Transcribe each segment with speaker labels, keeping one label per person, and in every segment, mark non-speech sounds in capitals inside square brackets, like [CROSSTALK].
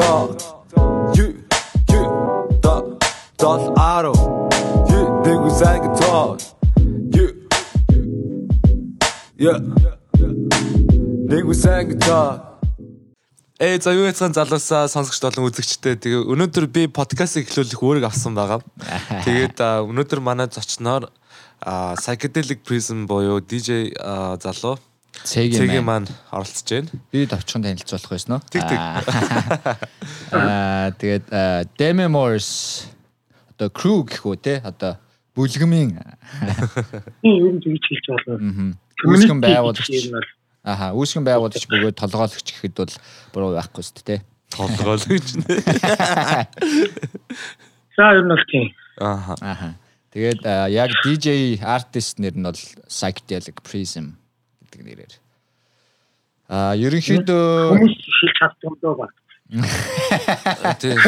Speaker 1: you, the, the auto. You, niggas ain't can talk. You, yeah. Niggas ain't can talk. Ээ за юу яцхан залуусаа сонсогч болон үзэгчтэй тэгээ өнөөдөр би подкаст эхлүүлэх үүрэг авсан байгаа. [LAUGHS] Тэгээд өнөөдөр манай зочноор psychedelic prism буюу DJ залуу Цэгийн маань оролцож байна.
Speaker 2: Би товчхон танилцуулах байсан уу?
Speaker 1: Тэг тэг. [LAUGHS]
Speaker 2: Аа тэгээд Demi Morris одоо crew гэх үү те одоо бүлгэмийн
Speaker 3: юм [LAUGHS] гэж хэлж болно.
Speaker 2: Үүсгэн байгуулагч Аха, үүсгэн байгуулагч бөгөөд толгойлогч гэхэд бол буруу байхгүй шүү дээ.
Speaker 1: Толгойлогч нэ. [LAUGHS]
Speaker 3: За ер нь бол тийм.
Speaker 2: Аха. Аха. Тэгээд яг DJ artist нэр нь бол Psychedelic Prism гэдэг нэрээр. Аа, ерөнхийдөө
Speaker 3: хүмүүс шилж чаддаг дөө баг.
Speaker 1: Тийм.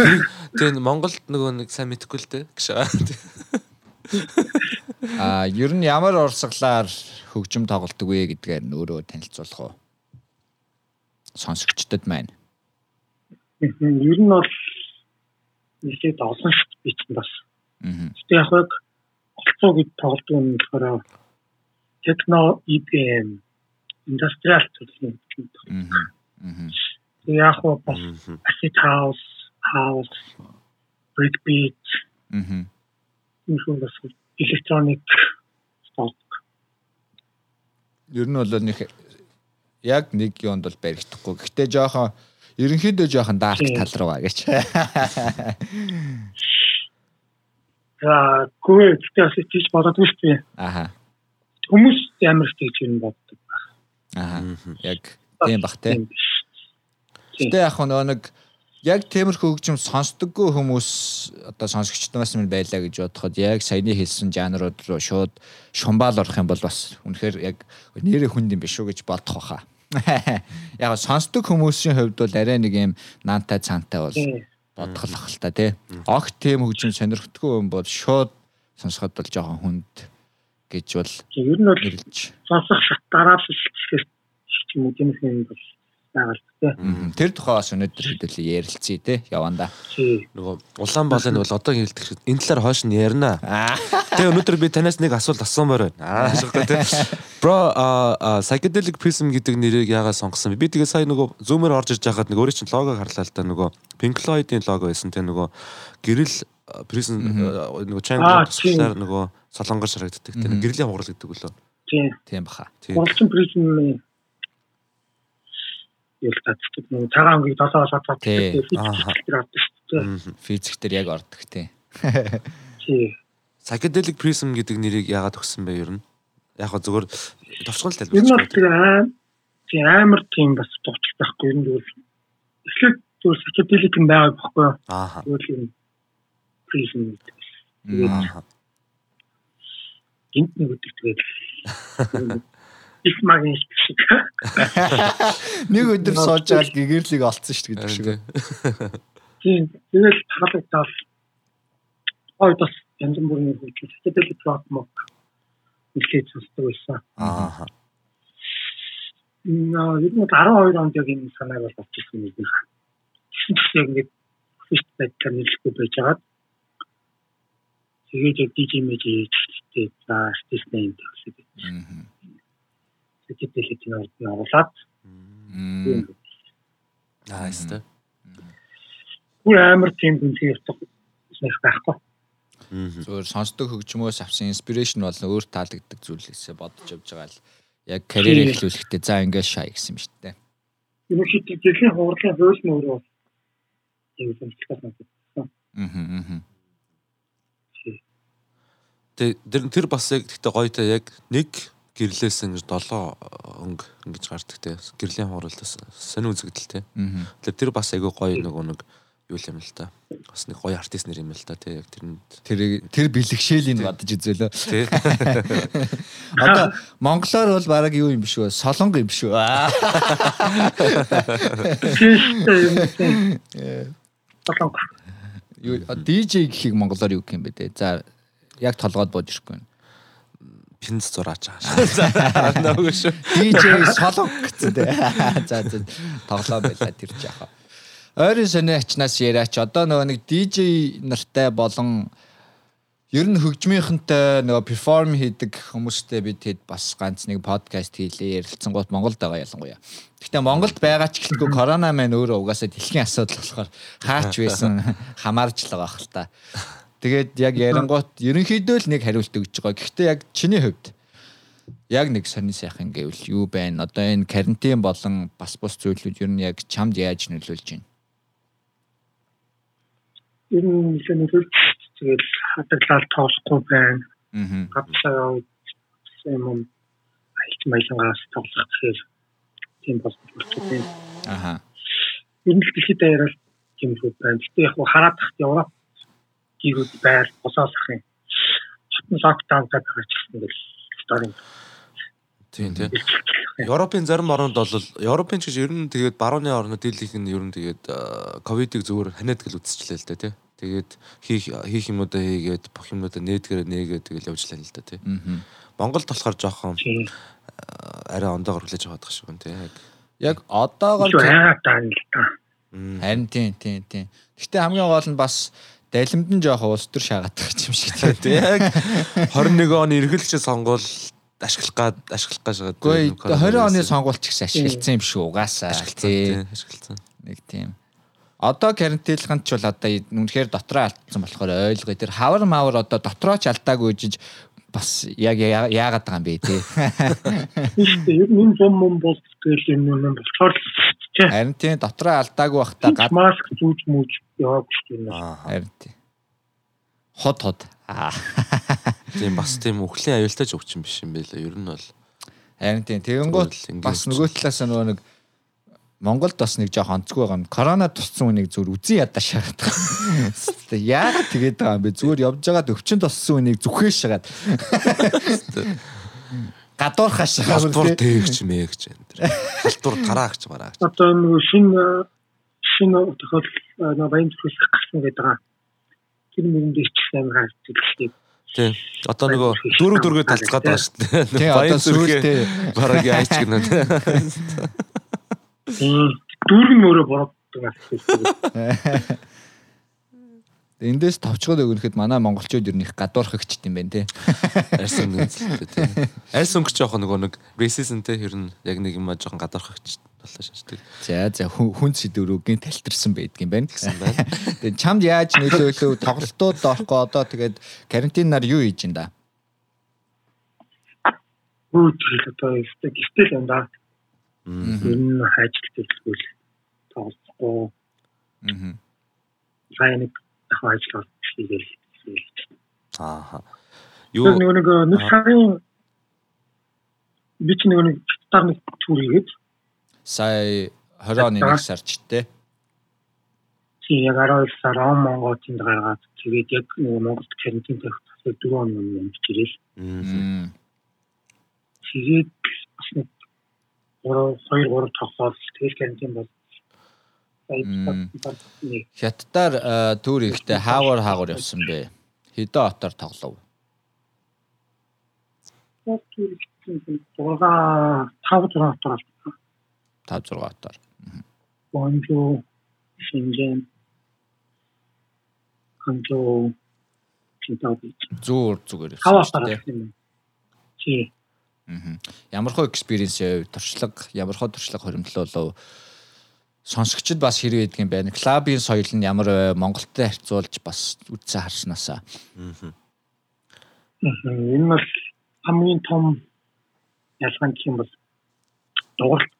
Speaker 1: Тийм Монголд нөгөө нэг сайн мэдэхгүй л дээ гэж.
Speaker 2: Аа, ер нь ямар орсглаар хөгжим тоглолдог вэ гэдгээр нь өөрөө танилцуулах уу? Сонсогчдод маань.
Speaker 3: Ер нь бол нэлээд олон чинь бас. Гэтэ яг яг олцоо гэж тоглодог юм болохоор техно EPM индустриал төлөв юм. Аа. Яг хоо бас acid house, house, breakbeat. Аа. Юу бас electronic stock
Speaker 2: ер нь бол нэг яг нэг юунд бол баригдахгүй. Гэхдээ жоохон ерөнхийдөө жоохон дарк тал руу гэж. [LAUGHS]
Speaker 3: За, гоо тийч бододгүй шүү дээ.
Speaker 2: Аха.
Speaker 3: Хүмүүс ямар ч тийч юм боддог.
Speaker 2: Аха. Яг тийм бах те. Гэтэ яг нэг яг темирхүү хөгжим сонсдоггүй хүмүүс одоо сонсогчдоос минь байлаа гэж бодоход яг саяны хэлсэн жанрууд руу шууд шумбаал орох юм бол бас үнэхээр яг нэрээ хүнд юм биш үү гэж бодох баха. [LAUGHS] Яг сонсдог хүмүүсийн хувьд бол арай нэг юм наантай цаантай бол ах л та тий. Огт тийм хөгжим сонирхдаггүй юм бол шууд сонсоход бол жоохон хүнд гэж бол
Speaker 3: ер нь бол сонсох шат дараалал гэх юм уу тийм юм бол байгаа л
Speaker 2: тээ. Тэр тухай бас өнөөдөр хэдүүлээ ярилцъя те яванда.
Speaker 1: Нөгөө улаан болын бол одоо хэлдэг энэ талаар хойш нь ярина. Тэгээ өнөөдөр би танаас нэг асуулт асуумаар байна. Аа шигтэй те. Бро psychedelic prism гэдэг нэрийг яагаад сонгосон бэ? Би тэгээ сая нөгөө зүүмээр орж иж байхад нэг өөрийн чинь логог харлаа л да нөгөө Pink Floyd-ийн лого байсан те нөгөө гэрэл prism нөгөө channel тусгаар нөгөө солонгор шарагддаг те гэрлийн хугарал гэдэг үлээ.
Speaker 2: Тийм баха.
Speaker 3: Хугаралчин prism юу татдаг нэг цагаан өнгийг долоо болоод татдаг физиктэр ордог шүү дээ.
Speaker 2: Физиктэр яг ордог тий.
Speaker 3: Тий.
Speaker 1: Psychedelic prism гэдэг нэрийг яагаад өгсөн бэ ер нь? Яг хөө зүгээр товчхон л
Speaker 3: тайлбарлаж байна. Тэр аим тий амар тийм бас товчл байхгүй ер нь зүгээр эхлээд зүгээр psychedelic юм байгаа байхгүй юу?
Speaker 1: Аа.
Speaker 3: Зүгээр юм prism гэдэг. Гинт нэг үдэг тэгээд их магийн шиг.
Speaker 2: Нэг өдөр сууж аал гэгэрлийг олцсон шүү гэдэг шиг.
Speaker 3: Тийм. Тэгэл таалагдал. Ой бас янз бүрийн хөгжил. Тэгэл плат мок. Илхийд сонсдог байсан.
Speaker 1: Аа.
Speaker 3: Наа, ер нь 12 онд яг энэ санааг бол авчихсан юм. Тэгсэн чинь яг ингэ фишт байдлаар нэлэхгүй байж байгаа. Тэгээд яг DJ мэж хийхдээ за артист нэм гэсэн. Аа сэтэгэлийг орд нь оруулаад
Speaker 1: Nice.
Speaker 3: Гүр амар тийм үнсээ явах нэг байхгүй.
Speaker 2: Зүгээр сонсдог хөгжмөөс авсан инспирэшн болон өөр таалагддаг зүйлээсээ бодож явж байгаа л яг карьер эхлүүлэхдээ за ингээд шай гэсэн юм шүү дээ.
Speaker 3: Энэ шийдэл жилийн хуурлын хууль нь өөрөө юм сонирхолтой надад.
Speaker 2: Аа.
Speaker 1: Тэр тэр бас яг гэхдээ гоё та яг нэг гэрлээс ингэж 7 өнгө ингэж гардаг те гэрлийн хууралтаас сонир үзэгдэл те. Тэгэхээр тэр бас айгүй гоё нөгөө нэг юу юм л та. Бас нэг гоё артист нэр юм л та те яг тэр
Speaker 2: тэр тэр бэлгшээлийн бодож үзээлөө. Тий. [LAUGHS] Одоо монголоор бол баг юу юм биш үү? Солонго юм биш үү?
Speaker 3: Солонго.
Speaker 2: Юу DJ гэхийг монголоор юу гэх юм бэ те? За яг толгойд бууж ирэхгүй
Speaker 1: пинц зураач байгаа. [LAUGHS]
Speaker 2: Нөгөө шүү. DJ солонг гэсэн дээ. [LAUGHS] За за тоглоо байла тэр жаахаа. ойрын сони ачнаас яриач одоо нөгөө нэг DJ нартай болон ер нь хөгжмийнхэнтэй нөгөө перформ хийдэг хүмүүстэй бид хэд бас ганц нэг подкаст хийлээ ярилцсан гот Монголд байгаа ялангуяа. Гэхдээ Монголд байгаа ч гэлгүй корона маань өөрөө угаасаа дэлхийн асуудал болохоор хаач байсан [LAUGHS] хамаарч л байгаа хэл та. Тэгээд яг ярангуут ерөнхийдөө л нэг хариулт өгж байгаа. Гэхдээ яг чиний хувьд яг нэг сонир сайхан гэвэл юу байна? Одоо энэ карантин болон бас бус зүйлүүд ер нь яг чамд яаж нөлөөлж байна?
Speaker 3: Ер нь нөлөөлж тэгэл хадгалаад тоолохгүй байна. Аа. Гацаа юм айлт маялангаас тоглох гэхээр тийм бас болчихсон.
Speaker 2: Аха.
Speaker 3: Ер нь дэлхийд даяараа тийм их байна. Гэтэ яг хараад тахт Европ гэрүүд байр босоолох юм. Хотын локдаун гэдэг чинь гэл стори
Speaker 1: Тийм тийм. Европын зарим орнууд бол Европын ч гэж ер нь тэгээд барууны орнууд дийлийнх нь ер нь тэгээд ковидыг зөвөр ханиад гэл үзчихлээ л да тий. Тэгээд хийх хийх юмудаа хийгээд бүх юмудаа нээдгээр нээгээд тэгэл явж лаа л да тий. Монголд болохоор жоохон арай ондоогор хүлээж аваад байгаа шиг байна тий.
Speaker 2: Яг
Speaker 3: да.
Speaker 2: Харин тийм тийм тийм. Гэхдээ хамгийн гол нь бас далимд нь жоохон улс төр шаагаад байгаа [LAUGHS] юм шиг
Speaker 1: тий. Яг [LAUGHS] 21 оны эргэлж сонгуул ашиглах гад ашиглах гэж байгаа.
Speaker 2: Гэхдээ 20 оны сонгуульч гэсэн ашигласан юм шүү угаасаа.
Speaker 1: Тийм ашигласан.
Speaker 2: Нэг тийм. Одоо карантинлаханд ч бол одоо үнэхээр дотроо алдсан болохоор ойлгоо. Тэр хавар мавар одоо дотроо ч алдаагүй жиж бас яг яагаад байгаа юм бэ те.
Speaker 3: Ер нь энэ зам мөн бол тэгэл юм юм болохоор.
Speaker 2: Харин тийм дотроо алдаагүй бахта
Speaker 3: гад маск зүүж мүүж яваагүй шүү дээ.
Speaker 2: Харин тийм. Хот хот. Аа. [LAUGHS]
Speaker 1: Тийм бас тийм өхлийн аюултай ч өвчин биш юм байлаа. Ер нь бол
Speaker 2: харин тийм тэгэнгүүт бас нөгөө талаас нөгөө нэг Монголд бас нэг жоох онцгүй байгаа нь корона туссан үнийг зүгээр үзэн ядаа шахаад байгаа. Яагаад тэгээд байгаа юм бэ? Зүгээр явж байгаад өвчин туссан үнийг зүхээс шагаад. Гадуурхаа шахаад.
Speaker 1: Гадуур тээгч мээгч энэ. Халтур тараагч мараагч.
Speaker 3: Одоо нэг шинэ шинэ тохиол нэг баян зүйлс гарсан гэдэг байгаа. Тэр нэгэнд ичлэн гарч ирлээ.
Speaker 1: Тийм. Одоо нөгөө дөрөв дөргөө талцгаад байгаа шүү дээ.
Speaker 2: Тийм одоо сүүлдээ
Speaker 1: бараг яач гэнэ.
Speaker 3: Тийм. Дөрөв нь өөрөө бороод байгаа.
Speaker 2: Эндээс товчгоод өгнөхэд манай монголчууд ер нь их гадуурхагчд юм байна те.
Speaker 1: Арьс өнгөтэй те. Арьс өнгө жоох нөгөө нэг racism те ер нь яг нэг юм а жоохон гадуурхагчд болоо шаашдаг.
Speaker 2: За за хүн сэдврүүгийн талтарсан байдгийн байна гэсэн байна. [LAUGHS] Тэгээд чамд яаж нөлөөлөв тоглолтууд орохгүй одоо тэгээд карантинаар юу хийж ин да?
Speaker 3: Үгүй одоо гэртэл юм да. Энэ хайжл төлөвлөл тоглохгүй.
Speaker 2: Аа.
Speaker 3: Сайн нэг ажил хийгээл.
Speaker 1: Аа.
Speaker 3: Юу нэг нэг сарын би ч нэг нэг таар нэг түүр хийгээд
Speaker 2: сая 20 оны 1 сард ч те.
Speaker 3: Тий яг 12 сар он Монголд гаргаад тэгээд яг Монголд карантин тавих тасаа 4 он юм чирэл.
Speaker 2: Аа.
Speaker 3: Тэгээд бас нэг 3 2 3 тоглол тэгээд карантин бол
Speaker 2: Хятадаар төр ихтэй хаавар хаагур явсан бэ. Хэдэн отоор тоглов?
Speaker 3: Төр ихтэй 6 5 6 отоор
Speaker 2: 5 6 отоор.
Speaker 3: Гуанчжоу, Шэньчжэн, Ханчжоу, Чинтаоби.
Speaker 2: Зүүр зүгээр
Speaker 3: явсан тийм. Тий.
Speaker 2: Мм. Ямар хөө экспириенс яв, туршлага, ямар хөө туршлага хоримтлуулав сонсогчд бас хэрэг байдаг юм байна. Клабын соёл нь ямар вэ? Монголтой харьцуулж бас үтсэн харснаасаа.
Speaker 1: Аа.
Speaker 3: Энэ бол хамгийн том ялгаа гэх юм бол дууралт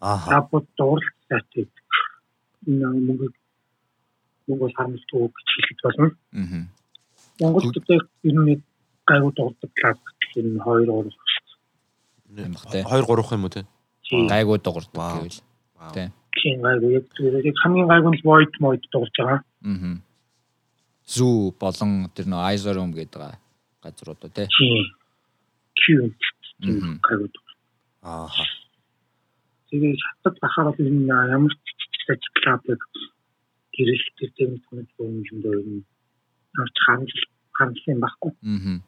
Speaker 1: Аа.
Speaker 3: Апо дууралтай тийм. Энэ мөнгө мөнгө харамсдаг гэж хэлж болно.
Speaker 2: Аа.
Speaker 3: Монголд одоо ер нь гайгүй дуурдаг клуб энэ 2 3
Speaker 2: юм бахтай.
Speaker 1: 2 3 юм уу те?
Speaker 2: Гайгүй дуурдаг гэвэл.
Speaker 3: Тийм. Тийм гайгүй яг зүгээр хамгийн гайгүй нь void mode дуурж байгаа.
Speaker 2: Аа. Зүү болон тэр нөө Room гэдэг газруудаа тий.
Speaker 3: Тийм. Q.
Speaker 1: Аа
Speaker 3: тэгээд хатад бахаар энэ ямар ч ажиглаад гэрэлттэй тийм түнх юм дөө юм авч хандл хандлын баггүй.
Speaker 2: Аа.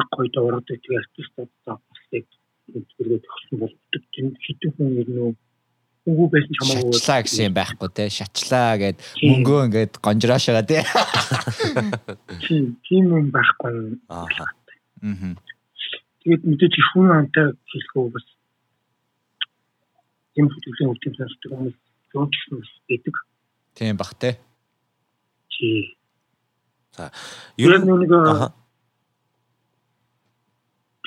Speaker 3: Яг гоё дуурайд тэгээд артистууд таахгүй зүйлээ төгсөн бол тийм хитэн хүн ирнэ үгүй байсан ч хамаагүй.
Speaker 2: Шатлаа гэсэн юм байхгүй те. Шатлаа гэд мөнгөө ингээд гонжроошоо те.
Speaker 3: Тийм юм байхгүй.
Speaker 1: Аа.
Speaker 3: Тэгээд мэдээж их хүн амтай хэлэхөө бас тийм хөдөлгөөний өвчин сонсдог хүмүүс зөөнчсөн байдаг.
Speaker 2: Тийм бах те.
Speaker 3: Тий.
Speaker 1: За. Ер нь
Speaker 3: нэг.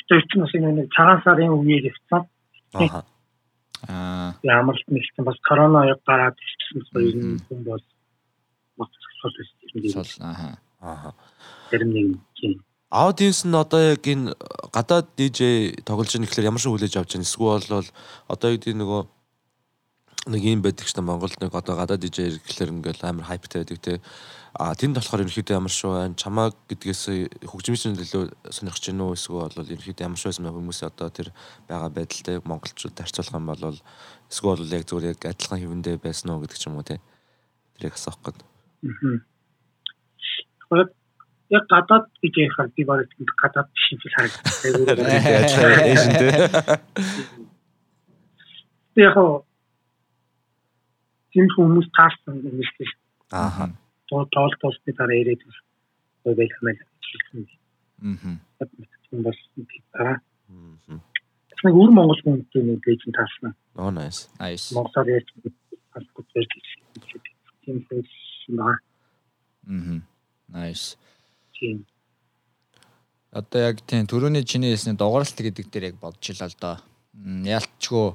Speaker 3: Тэр чинь бас нэг цагаан сарын үеэр.
Speaker 1: Аха.
Speaker 2: Аа.
Speaker 3: Ямар ч нэгсэн бас корона яг гараад ирсэн соёл хүн бол сул байсан.
Speaker 2: Сул аа.
Speaker 1: Аха.
Speaker 3: Зарим нэг тийм.
Speaker 1: Аудиенс нь одоо яг энэ гадаад DJ тоглож байгаа гэхэлэр ямар шиг хүлээж авч байна? Эсвэл бол одоо яг тийм нөгөө нэг юм байдаг ч Монголд нэг одоо гадаад DJ гэхэлэр ингээл амар хайптай байдаг те. А тэнд болохоор ерөнхийдөө ямар шүү байна? Чамааг гэдгээс хөгжмийн төлөө сонирхож байна уу? Эсвэл бол ерөнхийдөө ямар байсан хүмүүс одоо тэр байгаа байдалтай монголчууд харьцуулах юм бол эсвэл бол яг зүгээр яг адилхан хэвэндээ байсан уу гэдэг ч юм уу те. Тэрийг асуух гээд.
Speaker 3: Аа яг гадаад гэж яхаар би бараг гадаад шинжил харагддаг. Яг тийм хүмүүс таарсан юм шиг.
Speaker 1: Ааха.
Speaker 3: Тоо тоол тоосны дараа ирээд ой байх юм байна.
Speaker 2: Аа.
Speaker 3: Тийм бас аа. Нэг өөр монгол хүнтэй нэг гэж таарсан.
Speaker 1: Oh nice.
Speaker 2: Nice.
Speaker 3: Монголоор ярьж асуух гэж тийм юм байна.
Speaker 2: Аа. Nice
Speaker 3: тийм.
Speaker 2: Одоо яг тийм төрөний чиний хэлсний дугааралт гэдэг дээр яг бодож илаа л доо. Яалтчгүй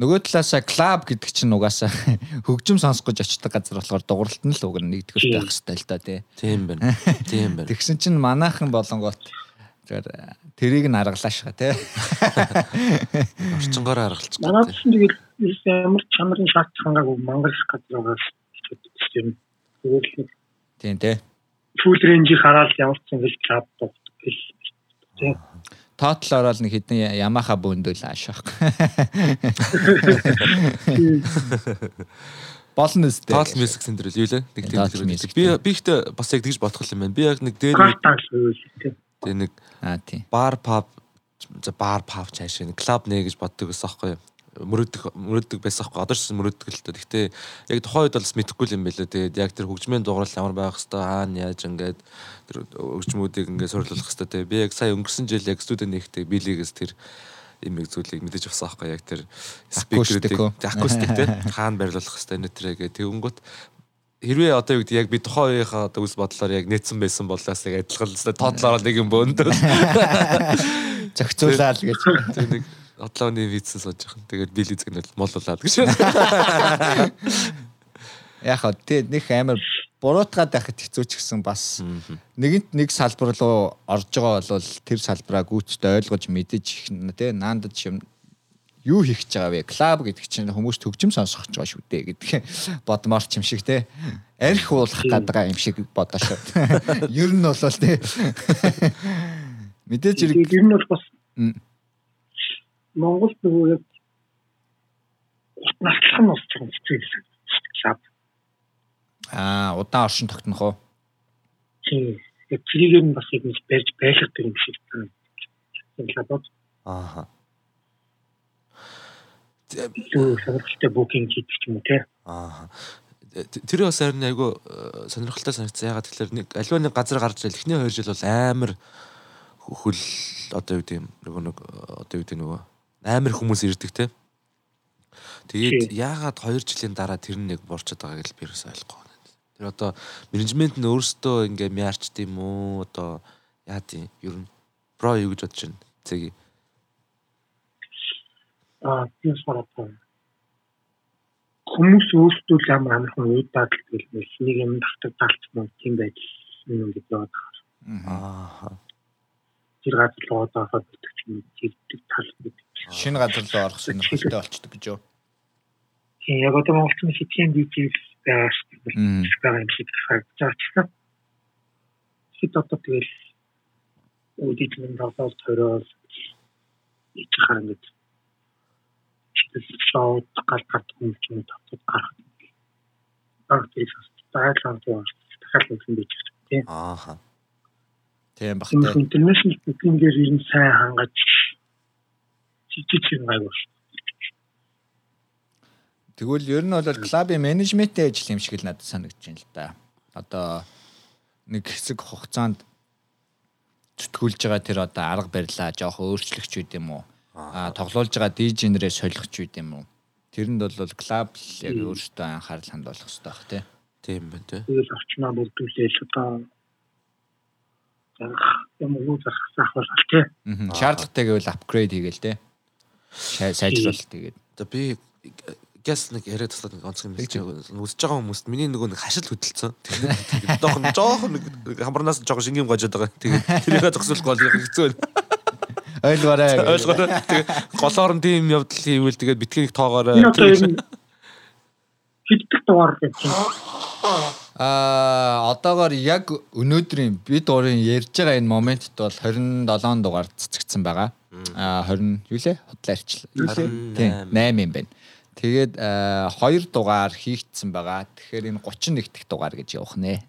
Speaker 2: нөгөө талаасаа клуб гэдэг чинь угаасаа [LAUGHS] хөгжим сонсох гэж очдог газар болохоор дугааралт нь л уг нэгдүгээр байх хэрэгтэй л да тий.
Speaker 1: Тийм байна. [LAUGHS] Тийм байна.
Speaker 2: Тэгсэн чинь манаахан болонгоот зүгээр тэрийг нь аргалаа шга тий. [LAUGHS]
Speaker 1: Орчингоор аргалчих.
Speaker 3: Манай чинь тэгэл ямар чанарын шат хангаагүй мангар газар байгаа юм.
Speaker 2: Тийм тий
Speaker 3: full range-ийг хараад ямар ч ингэж клаб тогтдог гэл. Тийм.
Speaker 2: Тотал ороод нэг хідэн Yamaha бөөндөл аашаах. Болно үстэй.
Speaker 1: Total Music Center л юу лээ? Нэг тийм би би ихтэй бас яг тэгж бодох юм байна. Би яг нэг дээр
Speaker 3: тийм
Speaker 1: нэг
Speaker 2: аа тийм.
Speaker 1: Бар pub за бар pub цааш нэг клуб нэ гэж боддог байсан аахгүй юу? Мөрөддөг мөрөддөг байсан хгүй одоо ч мөрөддөг л тоо. Гэхдээ яг тухайн үед бол мэдэхгүй юм байлаа. Тэгээд яг тэр хөгжмийн дугаарл ямар байх хэвээр хаана яаж ингээд тэр хөгжмүүдийг ингээд сурлуулах хэвээр тэгээд би яг сая өнгөрсөн жил яг студент нэгтэй билигээс тэр имийг зүйлийг мэдэж авсан аахгүй. Яг тэр
Speaker 2: спикерүүдийг
Speaker 1: акустик тий [LAUGHS] хаана барилуулах хэвээр нөтрээ гэ тэгэнгүүт хэрвээ одоо юу гэдэг яг би тухайн үеийнхаа одоо үс бодлоор яг нээсэн байсан болоос яг адилхан л тоотлоор нэг юм бөөндөө [LAUGHS]
Speaker 2: зохицуулаад гэж.
Speaker 1: Нэг одлооны визсэн сууж байгаа. Тэгээд бил эзэгнэл молуулаад гэж.
Speaker 2: Яг хаа тий нэг амар буруутгаад байхад хэцүү ч гэсэн бас нэгэнт нэг салбар руу орж байгаа бол тэр салбараа гүйцэд ойлгож мэдэж тий наандаж юм юу хийх гэж байгаа вэ? Клаб гэдэг чинь хүмүүс төгжим сонсох гэж байгаа шүү дээ гэдэг [LAUGHS] бодмоор ч юм шиг те. Арх уулах гэдэг юм шиг бодоо шүү. [LAUGHS] Ер нь бол те. [LAUGHS] Мэдээж
Speaker 3: хэрэг ер нь бол бас Монголд нөгөө яг наслах нь бас жоохон хэцүү гэсэн. Клаб.
Speaker 2: Аа, удаан оршин тогтнох уу?
Speaker 3: Тийм. Яг тэрийг нь бас яг нэг барьж байлгадаг юм шиг байна. Клабод.
Speaker 1: Ааха.
Speaker 3: Тэр сонирхолтой букинг хийдэг юм те?
Speaker 1: Аа. Тэр бас харин айгу сонирхолтой санагдсан. Ягаад тэгэхээр нэг аливаа нэг газар гарч ирэл эхний 2 жил бол амар хөл одоо юу гэдэм нөгөө нэг одоо юу гэдэг нөгөө амар хүмүүс ирдэг те. Тэгээд яагаад 2 жилийн дараа тэр нэг буурчод байгааг л би ерөөсөй ойлгохгүй байна. Тэр одоо менежмент нь өөрсдөө ингээ мяарчд юм уу одоо яа тийм ер нь про юу гэж бодож байна. Цэгийг.
Speaker 3: Аа тийм санаатай. Хүмүүс өөрсдөө л амар амархан үед дадал гэлмэл нэг юм татдаг талч мөн тийм байж юм гэж бодох.
Speaker 1: Аа.
Speaker 3: Тэр газар руу одоо хаад юм зэгдэг тал гэдэг
Speaker 2: шинэ газар руу орох сонирхолтой болчдөг гэж юу?
Speaker 3: Тийм яг одоо монголчууд хитгэн дижис байгаа шүү дээ. байгаа юм шиг харагдчихсан. Хит одоо тэгэл үүдийг нь даваад төрөөл ич харангад шоуд гал гат хүмүүс юм татвар гарах. Аа тийм стайлан тийм дахиад нэг юм биш тийм.
Speaker 1: Ааха.
Speaker 2: Тийм багтай.
Speaker 3: Интернэшнл бүкингээр ер нь сайн хангаж жижиг юм шүү.
Speaker 2: Тэгвэл ер нь бол клубын менежментийн ажил юм шиг л надад санагдаж байна л да. Одоо нэг хэсэг хугацаанд зүтгүүлж байгаа тэр одоо арга барилаа жоох өөрчлөгч үт юм уу? Аа тоглуулж байгаа дижнерээ солихч үт юм уу? Тэрэнд бол клуб яг өөртөө анхаарал хандуулах хэрэгтэй бах тий.
Speaker 1: Тийм байна тий.
Speaker 3: Тэгэл орчноо бүрдүүлээл одоо зарах юм уу зарах заах бол тий.
Speaker 2: Шаардлагатай гэвэл апгрейд хийгээл тий. Сайжруулалт тэгээд.
Speaker 1: За би гяс нэг яриад таслаад нэг онцгой байгаа. Үзэж байгаа хүмүүст миний нөгөө нэг хашил хөдөлцөн. Тэгээд жоохон жоохон нэг хамбарнаас жоохон шингийн гожоод байгаа. Тэгээд тэрийгээ зогсуулах гол хэцүү байна.
Speaker 2: Ойлгоорой. [LAUGHS]
Speaker 1: Ойлгоорой. Тэгээд голоор нь тийм явдал хийвэл тэгээд битгэнийг тоогоорой.
Speaker 3: Хэддэг дугаар гэж.
Speaker 2: Аа одоогоор яг өнөөдрийн бид урын ярьж байгаа энэ моментт бол 27 дугаар цэцэгдсэн байгаа. Аа 20 юу лээ? Худлаарчлаа. Юу лээ? Тийм 8 юм байна. Тэгээд 2 дугаар хийгдсэн байгаа. Тэгэхээр энэ 31 дахь дугаар гэж явах нэ.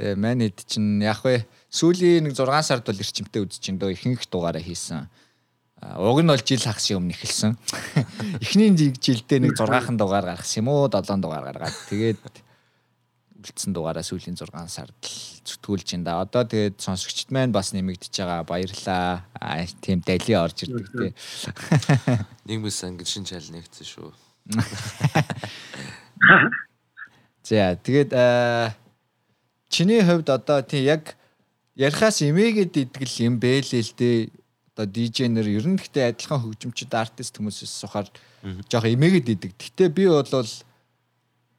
Speaker 2: Тэгээ манайд чинь яг вэ сүүлийн нэг 6 сард бол эрчимтэй үзэж дөө ихэнх дугаараа хийсэн. Уг нь бол жил хагас өмнө эхэлсэн. [LAUGHS] Эхний жилдээ нэг 6хан дугаар гаргасан юм уу 7 дугаар гаргаад тэгээд үлдсэн дугаараа сүүлийн 6 сард зүтгүүлж ин да. Одоо тэгээд сонсогчд маань бас нэмэгдэж байгаа. Баярлаа. Аа тийм дали орж ирдэг тий.
Speaker 1: Нийгмээс ангид шин чал нэгдсэн шүү. [LAUGHS]
Speaker 2: За тэгээд чиний хувьд одоо тий яг ярихаас эмээгээд идэгэл юм бэлээ л дээ. Одоо DJ-нэр ер нь гэхдээ адилхан хөгжимчд артист хүмүүсээс сухаар жоох эмээгээд идэг. Гэтэ би бол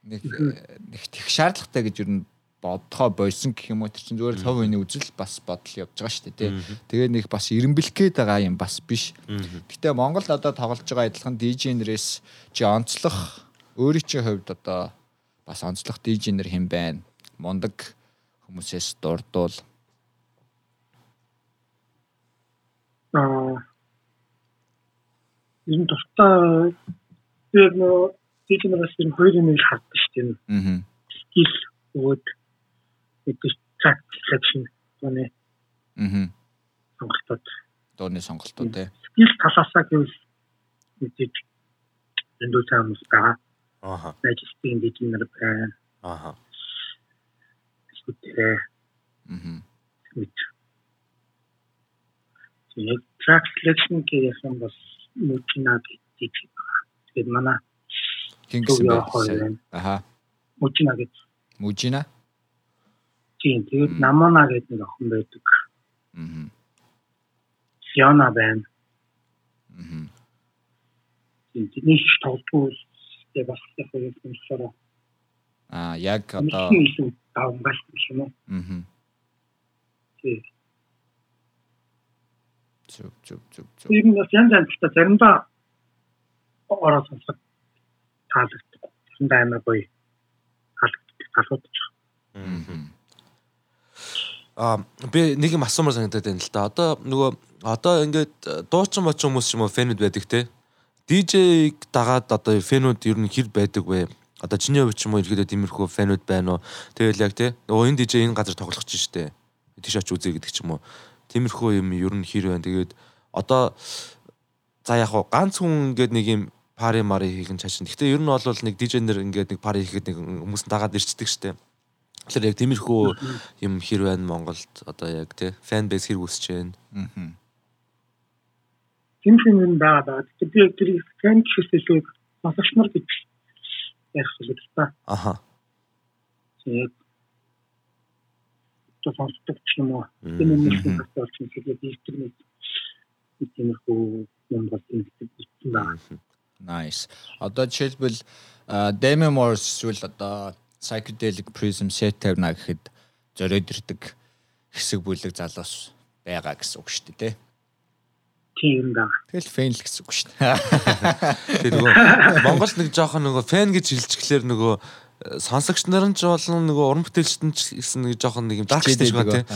Speaker 2: нэг нэг тех шаардлагатай гэж юу н бодхоо бойсон гэх юм уу? Тэр чинь зүгээр цов үений үзэл бас бодол явж байгаа шүү дээ тий. Тэгээ нэг бас ирэмбэлэх гээд байгаа юм бас биш. Гэтэ Монгол одоо тоглож байгаа адилхан DJ-нэрээс чи онцлох өөрийн чинь хувьд одоо бас онцлох DJ-нэр хэм байна. Мундаг хүмүүсээс дурдвал
Speaker 3: аа. Энэ тустай яг нөө дижиталс энэ хоёр юм их хатдаг шүү дээ. Аа. Скил өгөөд мэдээж цаг селекшн тооны. Аа. сонголтууд.
Speaker 2: Дууны сонголтууд тий.
Speaker 3: Скил талаасаа гэвэл мэдээж эндүү цаамс байгаа. Аа. Найжстын дижитал байна. Аа. Эсвэл Аа. Мэд. Тэгээд track selection гэх юм бас мөчнаа гэдэг. Тэгээд манай
Speaker 2: Кингсэн байна. Аха.
Speaker 3: Мужина гэж.
Speaker 2: Мужина?
Speaker 3: Тийм, тэгээд Намана гэдэг нэг охин байдаг. Аа. Сиана байна. Аа. Тийм, тэний тоглолтууд яг бас яг юм болохоор
Speaker 2: Аа, яг одоо
Speaker 3: давмгал юм уу? Аа. Тийм.
Speaker 2: зүг зүг зүг зүг.
Speaker 3: Тийм бас янз янз та заримдаа ороод сонсох таалагддаг. Тэнд амар гоё таалагддаг талуудч.
Speaker 1: Аа би нэг юм асуумаар санагдаад байна л да. Одоо нөгөө одоо ингээд дуучин боч хүмүүс ч юм уу фэнүүд байдаг те. DJ-г дагаад одоо фэнүүд ер нь хэр байдаг вэ? Одоо чиний хувьд ч юм уу ихэд тиймэрхүү фэнүүд байна уу? Тэгэл яг те. Нөгөө энэ DJ энэ газар тоглох чинь штэ. Тийш оч үзье гэдэг ч юм уу. Тиймэрхүү юм ер нь хэр байна. Тэгээд одоо за яг хуу ганц хүн ингээд нэг юм пари мари хийх нь чашин. Гэхдээ ер нь бол нэг дижнер ингээд нэг пари хийхэд нэг хүмүүс дагаад ирчдэг штеп. Тэгэхээр яг тиймэрхүү юм хэр байна Монголд одоо яг тий фэн бейс хэр үсэж байна. Аа.
Speaker 3: Тимхэн юм байгаа. Тэгээд би тэр фэн хэсэлийг масагч нар гэж ярих зүйл та.
Speaker 1: Аха.
Speaker 3: Тэгээд то сонсдог ч юм уу. Тэр юм нэг болж байгаа тэгээд ийстэр нэг тиймэрхүү юм бол юм байна.
Speaker 2: Nice. Одоо жишээлбэл Demi Moore эсвэл одоо psychedelic prism set тавина гэхэд зориод ирдэг хэсэг бүлэг залуус байгаа гэсэн үг шүү дээ, тий?
Speaker 3: Тийм да.
Speaker 2: Тэгэл фэн л гэсэн үг шүү дээ. [LAUGHS]
Speaker 1: Тэгээ нөгөө Монгол нэг жоохон нөгөө фэн гэж хэлчихлээр нөгөө сонсогч нар нь ч болон нөгөө уран бүтээлчд нь ч гэсэн нэг жоохон нэг юм дарк гэж байгаа тийм.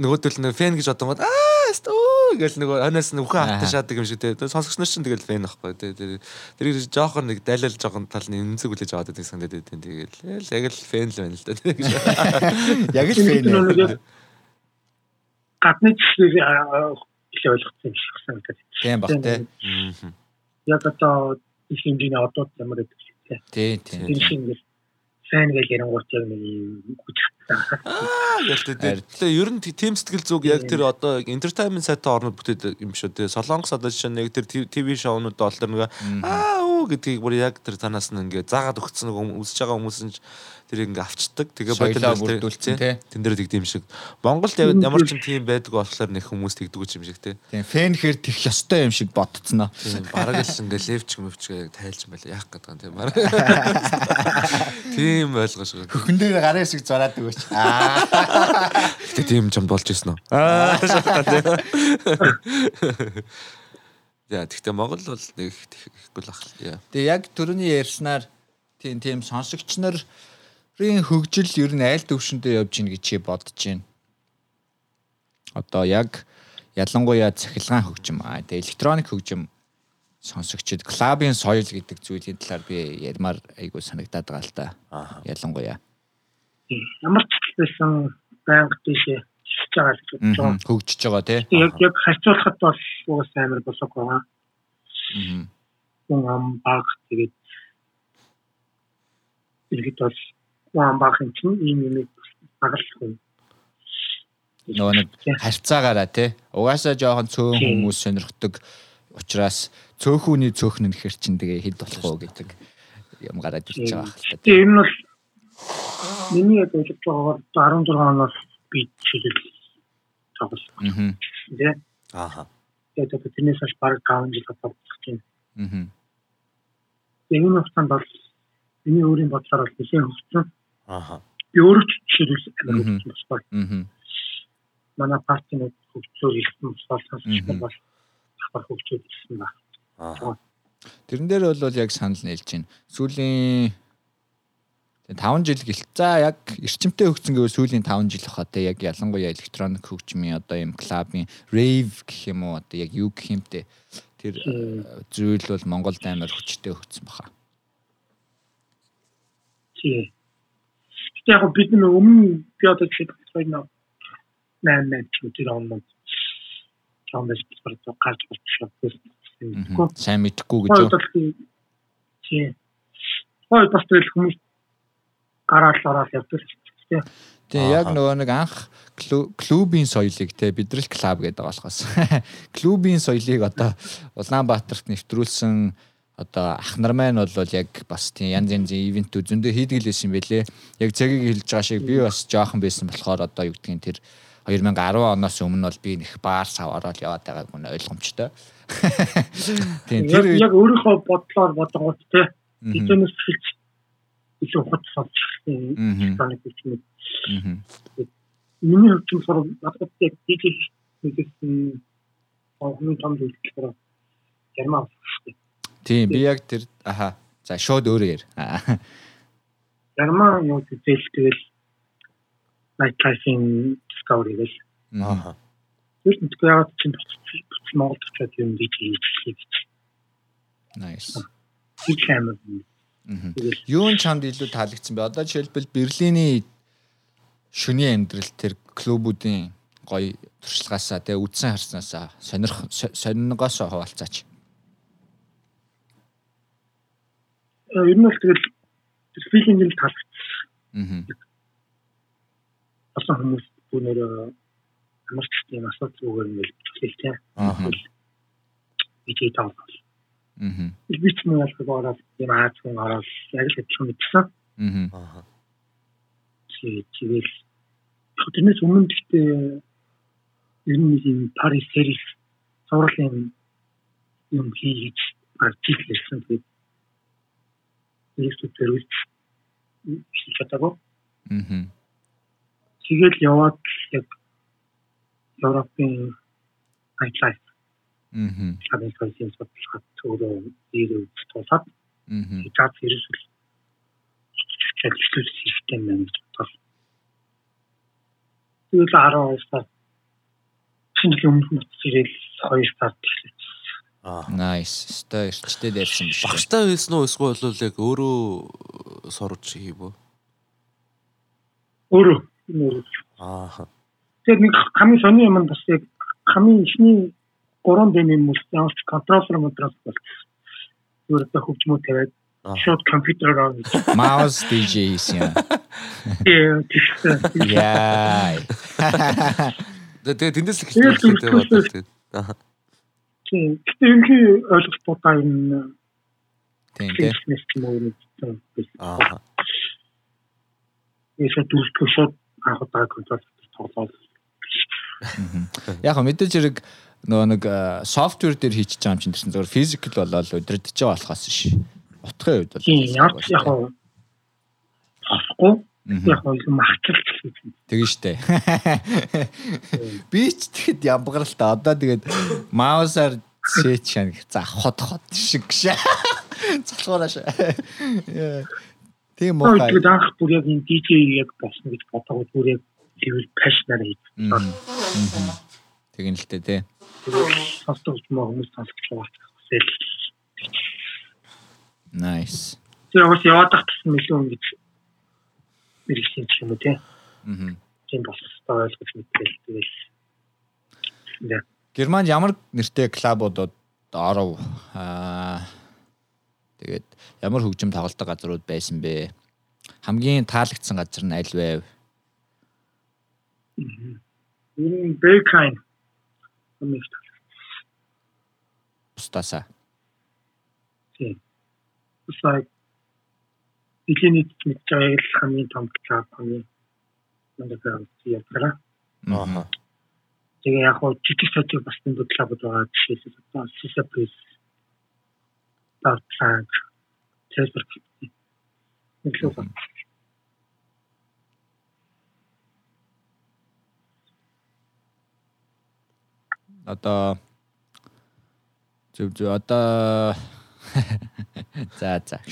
Speaker 1: Нөгөөдөл нэг фэн гэж одоо аа өө гэл нөгөө ханаас нь үхэн хатан шаадаг юм шиг тийм. Сонсогч нар ч тэгэл фэн ахгүй тийм. Тэр жоохон нэг дайлал жоохон тал нь эмзэг үлээж аваад байдаг санагдаад тийм. Тэгэл яг л фэн л байна л да тийм. [LAUGHS]
Speaker 2: Яг л фэн.
Speaker 3: Гадны л ойлгосон юм шиг санагдаад.
Speaker 2: Тийм баг тий.
Speaker 3: Яг одоо их хэмжээний одод ямар гэдэг
Speaker 2: тий. Тий, тий.
Speaker 3: Сайн гэж ярингуут яг нэг юм хүчтэй.
Speaker 1: Аа гэлтэй. Тэгээ ер нь team сэтгэл зүг яг тэр одоо entertainment сайтаа орнод бүтээд юм шүү. Тэгээ Солонгос одоо жишээ нэг тэр TV шоунууд бол тэр нэг аа өө гэдгийг бүр яг тэр танаас нь ингээ заагаад өгцөн нэг үсэж байгаа хүмүүс нь тэрийг ингээ авчдаг. Тэгээ
Speaker 2: бодлоо бүрдүүлсэн тий.
Speaker 1: Тэн дээр тэгдэм шиг. Монголд ямар ч юм тийм байдаг болохоор нэг хүмүүс тэгдэг юм шиг тий.
Speaker 2: Тийм фэн хэр тех ёстой юм шиг бодцсноо.
Speaker 1: Тийм бараг л ингээ левч мөвч яг тайлж байла яах гэдэг юм тийм бараг. [LAUGHS] Тийм ойлгож байгаа.
Speaker 2: Хөхөн дээр гарын шиг зураад өгөөч. Аа. [LAUGHS]
Speaker 1: Гэтэ тийм юм болж ирсэн үү? Аа. [LAUGHS] Яа, тэгтээ Монгол бол нэг ихгүй л ах.
Speaker 2: Тэгээ яг түрүүний ярьснаар тийм тийм сонсогч нар Рийн хөгжил ер нь аль төвшөндөө явж гин гэж бодож байна. Одоо яг ялангуяа цахилгаан хөгжим аа тэгээ электроник хөгжим сонсогчд клабын соёл гэдэг зүйлийн талаар би ярмаар айгуу санагдаад байгаа л та. Ялангуяа.
Speaker 3: Ямар ч байсан байнга тийшээ хөгжиж байгаа гэж бодож байгаа.
Speaker 2: Хөгжиж байгаа тий.
Speaker 3: Яг яг харьцуулахад бол уус амар босог байгаа. Аа. Ам баг тэгээд иргэд бол Уан баахан чинь ийм юм баглахгүй.
Speaker 2: Нөгөө нэг харьцаагаараа тий. Угаасаа жоохон цөөн хүмүүс сонирхдаг учраас цөөхүүний цөөхн нэхэр чин тэгээ хэд болох уу гэдэг юм гараад ирж байгаа
Speaker 3: хэрэг. Тэгээ энэ бол миний яг ойлгож байгаагаар 16 оноос би чиглэл тоглосон. Тэ.
Speaker 1: Ааха.
Speaker 3: Тэгээд тэрнээс хойш баг 5 жил тоглох тийм.
Speaker 2: Аа.
Speaker 3: Энэ хугацаанд бол миний өөрийн бодлоор бол нэлээд хөгжсөн.
Speaker 1: Аа.
Speaker 3: Би өөрөө ч жишээлбэл амар хөгжсөн байна.
Speaker 2: Аа.
Speaker 3: Манай партийн хөгжлөөр ирсэн болсон юм бол давхар хөгжөөд ирсэн ба.
Speaker 2: Аа. Тэрэн дээр бол яг санал нээлж байна. Сүүлийн 5 жил гэл. За яг эрчимтэй хөгжсөн гэвэл сүүлийн 5 жил хаа те яг ялангуяа электроник хөгжмийн одоо юм клабын rave гэх юм уу одоо яг юу гэх юмтэй тэр зүйл бол Монголд амар хүчтэй хөгжсөн баха.
Speaker 3: Тийм яг бид нэг өмнө би одоо жишээ нь 8 8 ч тэр онд чамдас спорт гарч болчихсон.
Speaker 2: Сайн мэдхгүй гэж юу?
Speaker 3: Тийм. Хой бас тэгэл хүмүүс гараал ороод явдаг тийм.
Speaker 2: Тэгээ яг нөгөө нэг анх клубийн соёлыг те бидрэл клуб гэдэг болохоос [LAUGHS] клубийн соёлыг одоо Улаанбаатарт нэвтрүүлсэн одоо ах нар маань бол яг бас тийм янз янзын ивентүүд зөндөө хийдэг л байсан байлээ. Яг цагийг хэлж байгаа шиг би бас жоохон байсан болохоор одоо юу гэдгийг тэр 2010 оноос өмнө бол би нэг баар савараад яваад байгааг мөн ойлгомжтой. [LAUGHS]
Speaker 3: Тийм тэр яг өөрийнхөө бодлоор бодгоот те биднээс хэлж илүү хот сонсчихсан санаг бичмээ. Миний хувьд болохоор надад яг дижитал нэгсэн онхны том зүйлээр герман шүү дээ
Speaker 2: Тийм би яг тэр аха за шууд өөрөө яар.
Speaker 3: Ярмаа юу гэвэл тэгэл night life-ийн discovery гэл.
Speaker 1: Аа.
Speaker 3: Тэр нь тэгээд чинь Монголд очиод юм гэж хэлчихлээ гэж.
Speaker 2: Nice.
Speaker 3: Тийм
Speaker 2: Юун чамд илүү таалагдсан бэ? Одоо жишээлбэл Берлиний шөнийн амьдрал тэр клубүүдийн гоё туршлагаасаа тэгээ үдсэн харснаасаа сонирх сонирнгоос хуваалцаач.
Speaker 3: Э, ер нь бол тэгэл филинг нь таалагдсан.
Speaker 2: Аа.
Speaker 3: Олон хүмүүс түүнээр амарч тийм асуудал зүгээр нэг хэлээ тийм.
Speaker 2: Аа.
Speaker 3: Ичээ таа.
Speaker 2: Аа.
Speaker 3: Би ч нэг алхаг ороод юм аа хүн ороод яг л хэвчэн мэдсэн.
Speaker 2: Аа.
Speaker 3: Чи чивэл тэрнээс өмнө гэхдээ ер нь юм Парис сервис зурлын юм хийж артикл хийсэн. Тэгээд нийслэл төрүүлж хийж чадаагүй.
Speaker 2: Аа.
Speaker 3: Тэгээд яваад яг Европын хайтлайт.
Speaker 2: Аа.
Speaker 3: Хадын соёлын судлахад өөрөө ирээ тусаад.
Speaker 2: Аа.
Speaker 3: Тэгээд ерөөсөл чиглэл систем байна бодлоо. Тэгээд 12 сар шинжлэх өмнөх нутаг ирэл 2 сард эхэлсэн.
Speaker 2: Nice. Өстой эрчтэй дээрсэн биш.
Speaker 1: Багштай байсан уу эсвэл бол яг өөрөө сурж хийв үү?
Speaker 3: Өөрөө.
Speaker 1: Аа.
Speaker 3: Тэгээд нэг хамгийн сони юм бас яг хамгийн ихний 3 дэм юм уу ямар ч контроллер модрос бол зүгээр та хөгжмөө тавиад шууд компьютероор авах.
Speaker 2: Mouse DJ хийсэн.
Speaker 3: Тийм тийм.
Speaker 2: Яа.
Speaker 1: Тэгээ тэндээс л бодоод. Аа.
Speaker 3: Тийм. Гэтэ ерөнхий ойлголтуудаа энэ
Speaker 2: тийм тийм.
Speaker 3: Аа. Эсвэл дүүрдгөө шууд анх удаа контрол тоглоод.
Speaker 2: Яг мэдээж хэрэг нөгөө нэг софтвер дээр хийчихэж байгаа юм чинь тэрсэн зөвхөн физикл болоод удирдах байгаа болохоос ш. Утгын үед бол
Speaker 3: яг яг авахгүй яг юм махчилж хийсэн.
Speaker 2: Тэгэн штэ. Би ч тэгэхэд ямгаралтай одоо тэгээд маусаар сет шан за хот хот шиг шаа. Залхуураш. Тийм
Speaker 3: уу. Тэгээд анх бүр яг энэ DJ яг болсон гэж бодоод бүр яг level passion-аар хийсэн.
Speaker 2: Тэгэн л тээ тий.
Speaker 3: Сонсдог хүмүүс сонсож байгаа.
Speaker 2: Nice.
Speaker 3: Тэр бас яваад тахсан мэлүүн гэж мэрэгсэн ч юм уу тий.
Speaker 2: Аа.
Speaker 3: Тийм бас ойлгож мэдээл тэгэл.
Speaker 2: Германд ямар нэртэй клубуудад оров аа тэгээд ямар хөгжим тоглолтог газрууд байсан бэ? Хамгийн таалагдсан газар нь аль вэ?
Speaker 3: Энэ Бэкайн.
Speaker 2: Устаса.
Speaker 3: Тийм. Усаа Ихэний мэдж байгааг л хамгийн том клуб хамгийн манайхаа яатраа.
Speaker 1: Аа.
Speaker 3: Тэгээ яг хоо жижиг сажиг бас энэ клубуд байгаа жишээлбэл одоо Сисаприс Тартанг Цэсбэр нэг л байна.
Speaker 2: одоо зөв зөв одоо [LAUGHS] за за. [LAUGHS]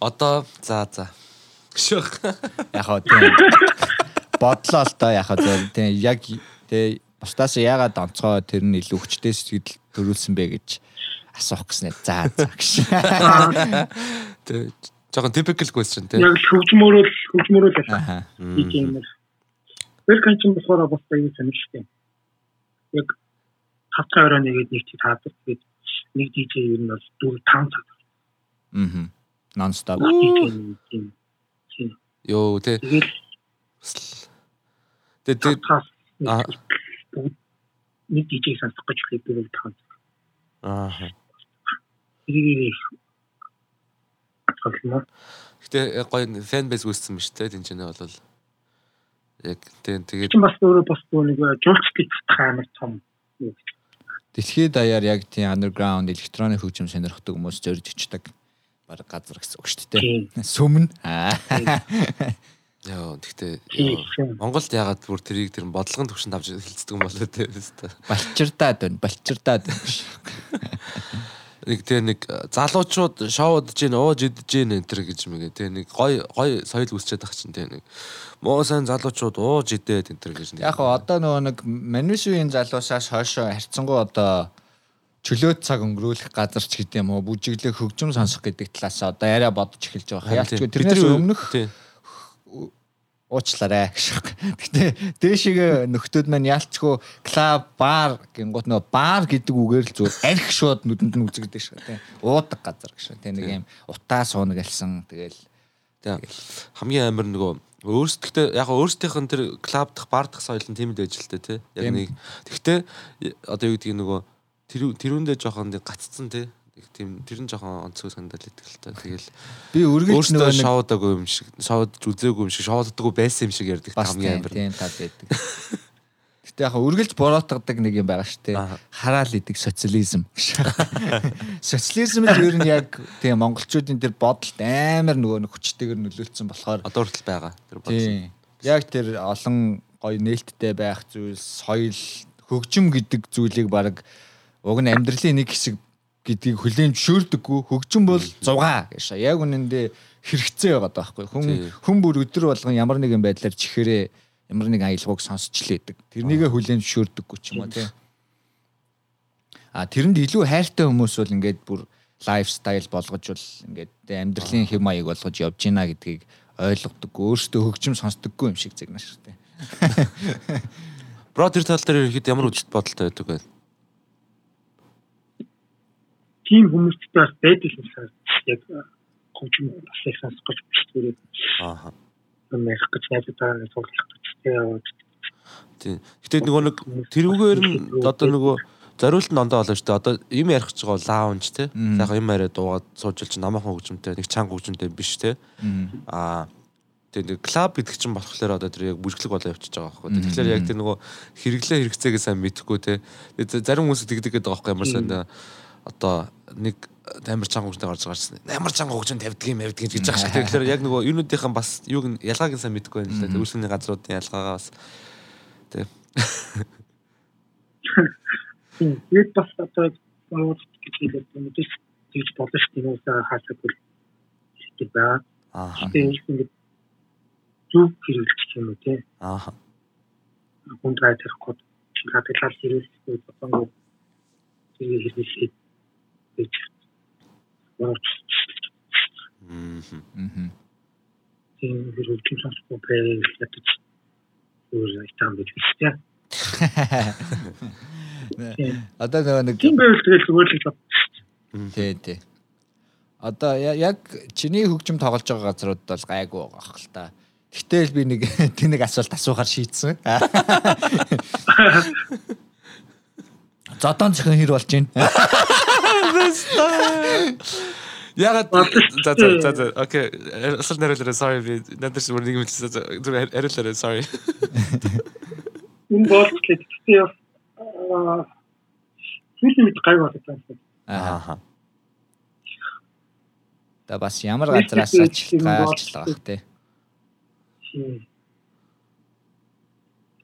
Speaker 1: Одоо за за. Гшөх
Speaker 2: яг хоо тийм. Бодлоо л доо яг хоо тийм яг тийм бусдаас яагаад онцгой тэр нь илүү хүчтэй сэтгэл төрүүлсэн бэ гэж асуух гэснээр за за гэж. [LAUGHS]
Speaker 1: Тийм жоохон typical question тийм
Speaker 3: яг хөгжмөрөөл хөгжмөрөөл аа тийм Welcome чинь болохоор бас аюу сонирхолтой. Яг 5 орой нэгээд нэг чи таадаг. Тэгээд нэг DJ ер нь бол 4 5 цаг.
Speaker 2: Аа. Non stop.
Speaker 1: Йоо тэ. Тэ тэ аа
Speaker 3: нэг DJ сонсох гэж хэлдэг таа.
Speaker 1: Аа.
Speaker 3: Ирээ.
Speaker 1: Гэтэ гоё фэн бейс үүссэн ба шүү дээ. Тин ч нэ бол Яг тийм тэгээд
Speaker 3: чинь бас өөрөө бас нэг жуулчдыг татах амар том юм.
Speaker 2: Дэлхийд даяар яг тийм underground электроник хөгжим сонирхдаг хүмүүс зорж ичдэг баг газар гэсэн үг шүү дээ. Сүмн. [LAUGHS]
Speaker 1: Яа, тэгтээ Монголд ягаад бүр тэрийг тэр бодлогын төвшөнд авч хилцдэг юм болоо те.
Speaker 2: Балчирдаад байна. Балчирдаад байна [LAUGHS]
Speaker 1: нэг тэгээ нэг залуучууд шоуд жин ууж идэж гин энэ төр гэж мэгээ тэгээ нэг гой гой соёл үүсчээд ах чинь тэгээ нэг. Муу сайн залуучууд ууж идээд энэ төр гэж
Speaker 2: яг хоо одоо нөгөө нэг манишуийн залуусаас хойшоо харьцангуй одоо чөлөө цаг өнгөрүүлэх газар ч гэдэм үү бүжиглэх хөгжим сонсох гэдэг талаас одоо яриа бодож эхэлж байгаа. Яалч тэрнээс өмнөх уучлаарай гэж. Гэтэ дээшигээ нөхдөөд маань ялцгүй клуб, бар гингууд нөө бар гэдэг үгээр л зүгээр арх шууд нүдэнд нь үзэгдэж шүү тий. Уудаг газар гэж. Тэ нэг юм утаа суунаг алсан тэгэл
Speaker 1: хамгийн амар нөгөө өөрсдөө яг өөрсдийнх нь тэр клуб дах бар дах соёл нь тийм л байж л тээ тий. Яг нэг тэгтээ одоо юу гэдгийг нөгөө тэр тэрүүндээ жоохон гаццсан тий тийм тэр нь жоохон онцгой санагдал идэг л та. Тэгэл
Speaker 2: би үргэлж
Speaker 1: нөгөө шоудаагүй юм шиг, шоуд үзээгүй юм шиг, шоуддаггүй байсан юм шиг ярьдаг
Speaker 2: хамгийн амар. Тийм тал байдаг. Гэтэ яг үргэлж бороотгадаг нэг юм байгаа шүү дээ. Хараал идэг социализм. Социализм л ер нь яг тийм монголчуудын тэр бодолд амар нөгөө нэг хүчтэйгэр нөлөөлсөн болохоор
Speaker 1: одоо хүртэл байгаа
Speaker 2: тэр бодол. Яг тэр олон гоё нээлттэй байх зүйлс, соёл, хөгжим гэдэг зүйлийг баг уг нь амьдралын нэг хэсэг гэдгийг хүлээн зөвшөөрдөггүй хөгжим бол 6 гэж. Яг үнэндээ хэрэгцээ байгаа байхгүй. Хүн хүн бүр өдөр болгон ямар нэгэн байдлаар чихэрээ ямар нэгэн аялгауг сонсч лээдэг. Тэрнийгээ хүлээн зөвшөөрдөггүй ч юм уу тий. А тэрэнд илүү хайртай хүмүүс бол ингээд бүр лайфстайл болгож бол ингээд амьдралын хэм маяг болгож явж гинэ гэдгийг ойлгодоггүй. Өөртөө хөгжим сонсдоггүй юм шиг загнаа шүү дээ.
Speaker 1: Бро [LAUGHS] тэр тал дээр ихэд ямар үжилт бодолтой байдаг вэ?
Speaker 3: Тийм хүмүүстэй бас байдаг юм шиг яг хөгжим бас их сонсгож бичдэг. Аа. Юм ярих гэж найдаа нэг цуглах гэж яваад.
Speaker 1: Тийм. Гэтэ нөгөө нэг тэрүүгээр нь одоо нөгөө зориулт нь ондоо болоо шүү дээ. Одоо юм ярих гэж байгаа лаунж те. Сайхан юм яриа дуугаад суужилж намаахан хөгжимтэй нэг чанга хөгжимтэй биш те. Аа Тэгээд клуб гэдэг чинь болохоор одоо тэр яг бүржлэг болоо явчихж байгаа байхгүй. Тэгэхээр яг тэр нөгөө хэрэглээ хэрэгцээгээ сайн мэдэхгүй те. Зарим хүмүүс тэгдэг гэдэг байгаа байхгүй ямар сайн одоо нэг амар чанга хөгжмөд гарч гарсан. Амар чанга хөгжмөд тавьдаг юм явдаг гэж байгаа шиг. Тэгэхээр яг нөгөө юунуудынхан бас юуг нь ялгааг нь сайн мэдэхгүй байна л да. Үйлсний газруудын ялгаагаа бас тий.
Speaker 3: Тэгээд бас одоо гэж хэлээд мэдээж тэгж болно шүү дээ. Хүмүүсээ хаасаагүй гэдэг байна. Аа. Тэгээд ингэж зөв хэрэглэж юм уу тий. Аа. Хүн драйв тэрхүү капитал хэрэглэх болсон тийм хэрэглэх гэж. Мм. Тийм хэрэглэж сонсох байх гэж өөр айтам гэж байна.
Speaker 2: Одоо нэг
Speaker 3: тийм байвал тэгэл зүгээр л бод.
Speaker 2: Тий, тий. Одоо яг чиний хөгжим тоглож байгаа газрууд бол гайгүй байгаа хэл та. Гэтэл би нэг [LAUGHS] тэнэг асуулт асуухаар шийдсэн. [LAUGHS] Зодон зөхөн хэр болж байна? [LAUGHS]
Speaker 1: Ягаад за за за за окей асуулт нэрлэрэ sorry би надад зүгээр нэг юм хэлсэн зүгээр хариулаарай sorry.
Speaker 3: Энэ бол гэхдээ аа сүүлийн үед гай болоод байна.
Speaker 2: Аа. Та бас ямар газраас ажилтгаалж байгаа хэ?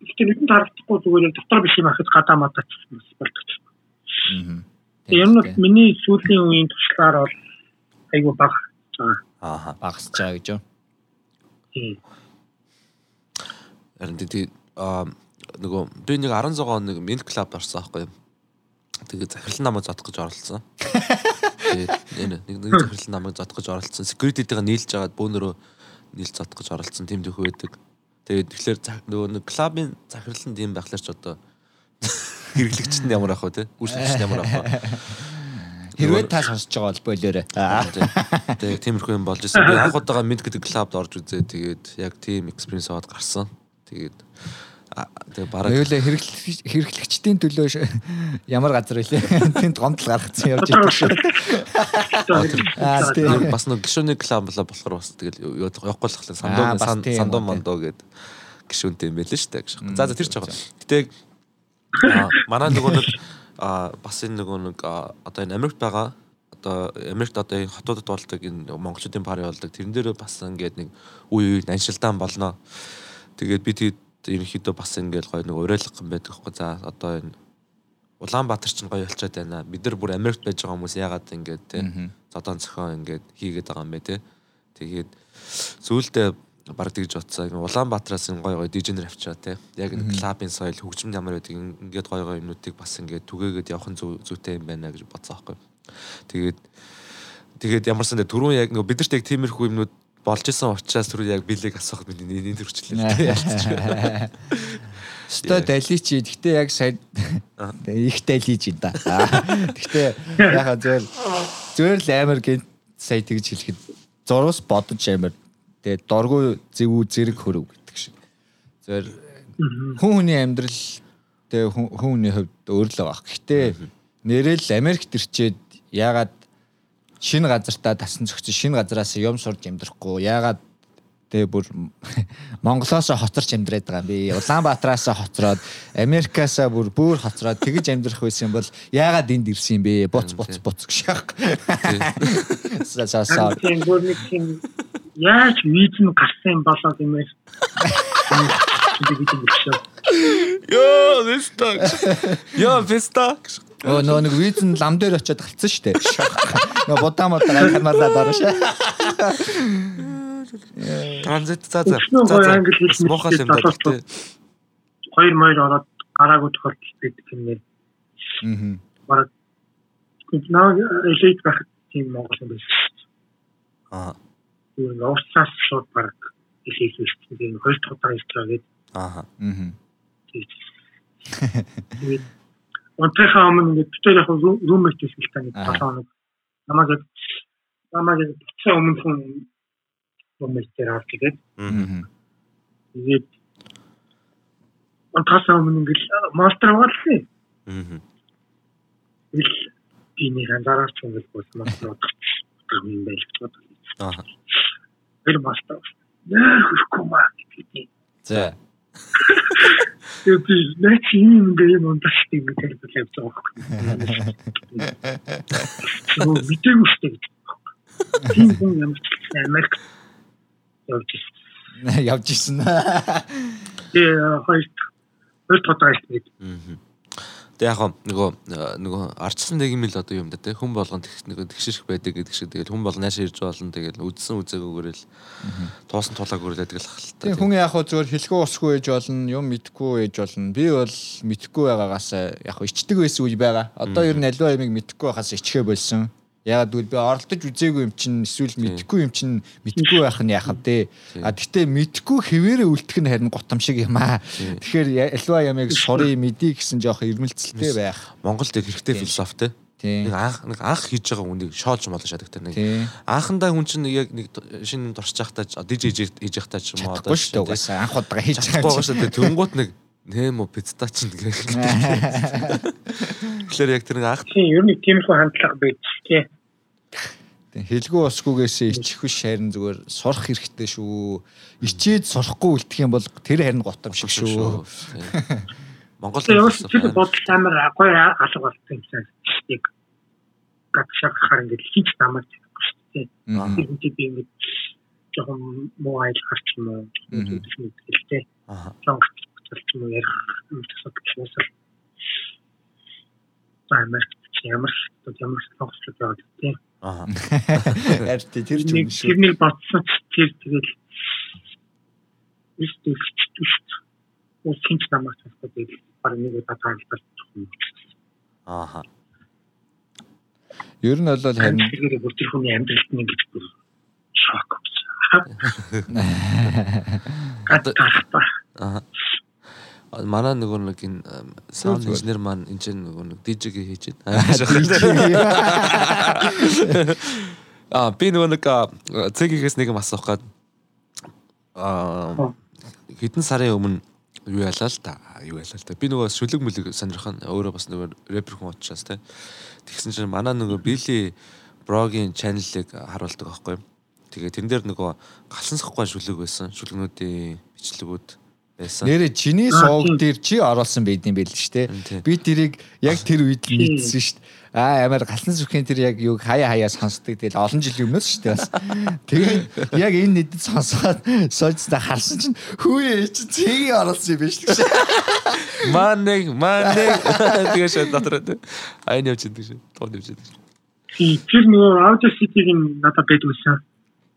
Speaker 3: Гэхдээ нэгэн харагдахгүй зүгээр дотор биш юм ахад гадаа мадаач бас болдог. Аа. Ер нь миний сүүлийн үеийн туршлагаар бол айгүй бага.
Speaker 2: Аа багасч байгаа гэж юу?
Speaker 1: Харин тийм аа нөгөө би нэг 16 он нэг мент клуб орсон аахгүй юу? Тэгээ захирлан намайг зодох гэж оролцсон. [LAUGHS] Тэгээд энэ нэг нэг захирлан намайг зодох гэж оролцсон. Security-тэйгээ нийлж агаад бөөнөрөө нийл зодох гэж оролцсон тийм дэх байдаг. Тэгээд тэгэхээр нөгөө нэг клубын захирал нь тийм байхлаар ч одоо хэрэглэгчд нь ямар ах вэ те? Гүйцэтгэгч нь ямар ах вэ?
Speaker 2: Хэрвээ та сонсож байгаа бол болоорой.
Speaker 1: Тэгээд тиймэрхүү юм болж ирсэн. Би анх удаага мэд гэдэг клубд орж үзээ. Тэгээд яг тийм экспириенс аваад гарсан. Тэгээд тэгээ бараг
Speaker 2: Хоёулаа хэрэглэгчдийн төлөө ямар газар илээ тэнд гомдол гаргацсан явж байгаа шүү.
Speaker 1: Аа тийм бас нэг гişүний клуб болоо болохоор бас тэгэл явахгүй болохоор сандуу сандуу мандуу гэд гişүнтэй юм байл шүү дээ. За за тэр ч жоо. Гэтэ манай нөгөө нэг бас энэ нөгөө нэг одоо энэ Америкт байгаа одоо Америкт одоо энэ хотуудад болдог энэ монголчуудын пари болдог тэрэн дээр бас ингээд нэг үе үе аншилдаан болно. Тэгээд би тэгээд ерөнхийдөө бас ингээл гоё нэг уриалга юм байдаг хгүй. За одоо энэ Улаанбаатар ч гоё болчиход байна. Бид нар бүр Америкт байж байгаа хүмүүс яагаад ингээд те зодон зохион ингээд хийгээд байгаа юм бэ те. Тэгээд сүүлдээ баг тэгж утсаа Улаанбаатараас энэ гоё гоё дижнер авчаа те. Яг энэ клабын соёл хөгжим ямар байдаг ингээд гоё гоё юмнуудыг бас ингээд түгээгээд явах нь зүйтэй юм байна гэж бодсоо байхгүй. Тэгээд тэгээд ямарсан дээр түрүүн яг бид нарт яг тиймэрхүү юмнууд болж исэн учраас түр яг билег асуух миний энэ төрчлээ.
Speaker 2: Sto далич. Гэхдээ яг сая их далич да. Гэхдээ яхаа зөв зөвөр л амар гэн сая тэгж хэлэхэд зурус бодож амар. Тэгээ доргуу зэвүү зэрэг хөрөв гэдэг шиг. Зөвөр хүн хүний амьдрал тэгээ хүн хүний хувьд өөр л баг. Гэхдээ нэрэл Америкт ирчээд ягаад шинэ газартаа тасан зөгцөн шинэ газараас юм сурж амьдрахгүй. Ягаад тэгээ бүр Монголоос хоцорч амьдраад байгаа юм би. Улаанбаатараас хоцроод Америкаасаа бүр бүр хоцроод тэгж амьдрах байсан бол яагаад энд ирсэн юм бэ? Буц буц буц гэж яах.
Speaker 3: Сасаа. Яаж виз нь гарсан юм болоо гэмээр.
Speaker 1: Йоо, вестак. Йоо, вестак.
Speaker 2: Оо нөө нэг виз нь лам дээр очиод галцсан шүү дээ. Нөө будаа мод гайхамалаад орно шээ.
Speaker 1: Транзит за за. За. Мохал юм да гэхдээ
Speaker 3: хоёр морь ороод гараагүй тохиолдол байдаг юм нэр. Аа. Бараг наа элит байх тийм Монгол юм байсан. Аа. Тийм уусаас шууд бараг элит биш тийм хоёр дахь удаа байгаа гэдэг.
Speaker 1: Аа. Аа.
Speaker 3: Тэгээд унтахаа өмнө ингээд битээр яг руммейт хэлсэн тань 7 хоног намайг намайг битээ өмнө хүн руммейтээр авч тэгээд тэгээд унтахаа өмнө ингээд мастер аваалсан. Аа. Ил биний ганцаараа ч ингээд бол мастер авах юм байл гэж бодлоо. Аа. Тэр мастер. Яа хөхгүй маа гэдэг.
Speaker 2: За.
Speaker 3: Тэгээд би нэг юм ийм унтахтай юм гэж хэлж байгаа. Юу [LAUGHS] мэдээгүй шүү дээ. Тийм хүн ямар ч Америк явж
Speaker 2: ирсэн. Явж ирсэн.
Speaker 3: Тэгээ хоёр хоёр тодорхой хэлсэн.
Speaker 1: Тэг яг нөгөө нөгөө ардсан нэг юм л одоо юм да те хүн болгон нөгөө тэгшэрх байдаг гэдэг шиг тэгэл хүн бол нааш ирж болно тэгэл үдсэн үзээгүйгээрэл туусан тулааг өрлөдөг л хальтай.
Speaker 2: Тэг хүн яг хөө зөвөр хэлгүй усгүй ээж болно юм мэдгүй ээж болно. Би бол мэдгүй байгаагаас яг ичдэг байсан үе байгаа. Одоо ер нь аливаа ямиг мэдгүй байхаас ичхэ болсон. Ягаад гэвэл би оролдож үзээгүй юм чинь эсвэл мэдхгүй юм чинь мэдхгүй байх нь яхав дээ. А гэтээ мэдхгүй хэвээрээ үлдэх нь харин готом шиг юм аа. Тэгэхээр альва ямыг сурыг мэдий гэсэн жоох ирмэлцэлтэй байх.
Speaker 1: Монголд хэрэгтэй философи те. Нэг анх нэг анх хийж байгаа үнийг шоолж молоо шатдаг те. Нэг анхандаа хүн чинь яг нэг шинэ дурсаж байхдаа диж хийж хийж байхдаа ч юм
Speaker 2: уу одоо анх удаа хийж
Speaker 1: байгаа шүү дээ. Тэнгуут нэг Пиццаа чинь гэх. Тэгэхээр яг тэр анх
Speaker 3: тийм ер нь тиймэрхүү хандлага байж тий.
Speaker 2: Хэлгүй усгүйгээс ичих биш харин зүгээр сурах хэрэгтэй шүү. Ичээд сурахгүй үлдэх юм бол тэр харин готом шиг шүү. [LAUGHS]
Speaker 3: Монгол тэр бодол амар гоё алга болсон юм шиг тийг гацшаа харин гэж хич намайг тэгэхгүй шүү дээ. Энд би ингэж жоохон муу айл гарч юм уу гэдэг юм хэлтэй. Аа. Жонгоц ч юм уу ярих юм төсөв гэж байна. Америкт ямар ямар сонголт байгаа тийм
Speaker 2: Аа. [LAUGHS] Арт тэр ч юм
Speaker 3: шүү. Тэрнийг батсан тэр тэгэл ихтэй шүү. Ус хинч намаас асуудаг баг нэг удаа таалбар юм.
Speaker 2: Аа. Ер нь бол харин
Speaker 3: тэр бүр тэр хүний амьдралд нь ингэж бүр шок. [LAUGHS]
Speaker 1: Аа манай нөгөө нэг энэ саунд инженер маань энэ ч нөгөө нэг DJ хийж байна. Аа би нөгөө нэг цэгээс нэг юм асуух гээд аа хэдэн сарын өмнө юу ялаа л та юу ялаа л та. Би нөгөө шүлэг мүлэг сонирхон өөрөө бас нөгөө рэпер хүн учраас те. Тэгсэн чинь манай нөгөө били брогийн чаналыг харуулдаг байхгүй тэгээ тэн дээр нөгөө галсансахгүй шүлэг байсан шүлгнүүдийн бичлэгүүд
Speaker 2: байсан. Нэрэ чиний сууг дээр чи оруулсан байдсан байл л штэ. Би тэрийг яг тэр үед л мэдсэн штэ. Аа ямар галсан зүрхийн тэр яг юу хаяа хаяа сонсдог. Тэгэл олон жилийн өмнөөс штэ бас. Тэгээд яг энэ нэдэд сонсоод сойцтой харсан чинь хөөе чи цэгийг оруулсан юм биш л
Speaker 1: штэ. Ман нэг ман нэг тэгээ шат дотор айн явж идэг шүү. Тоо явж идэг шүү.
Speaker 3: Тэр нөгөө аудио ситиг надад байдгүйсэн.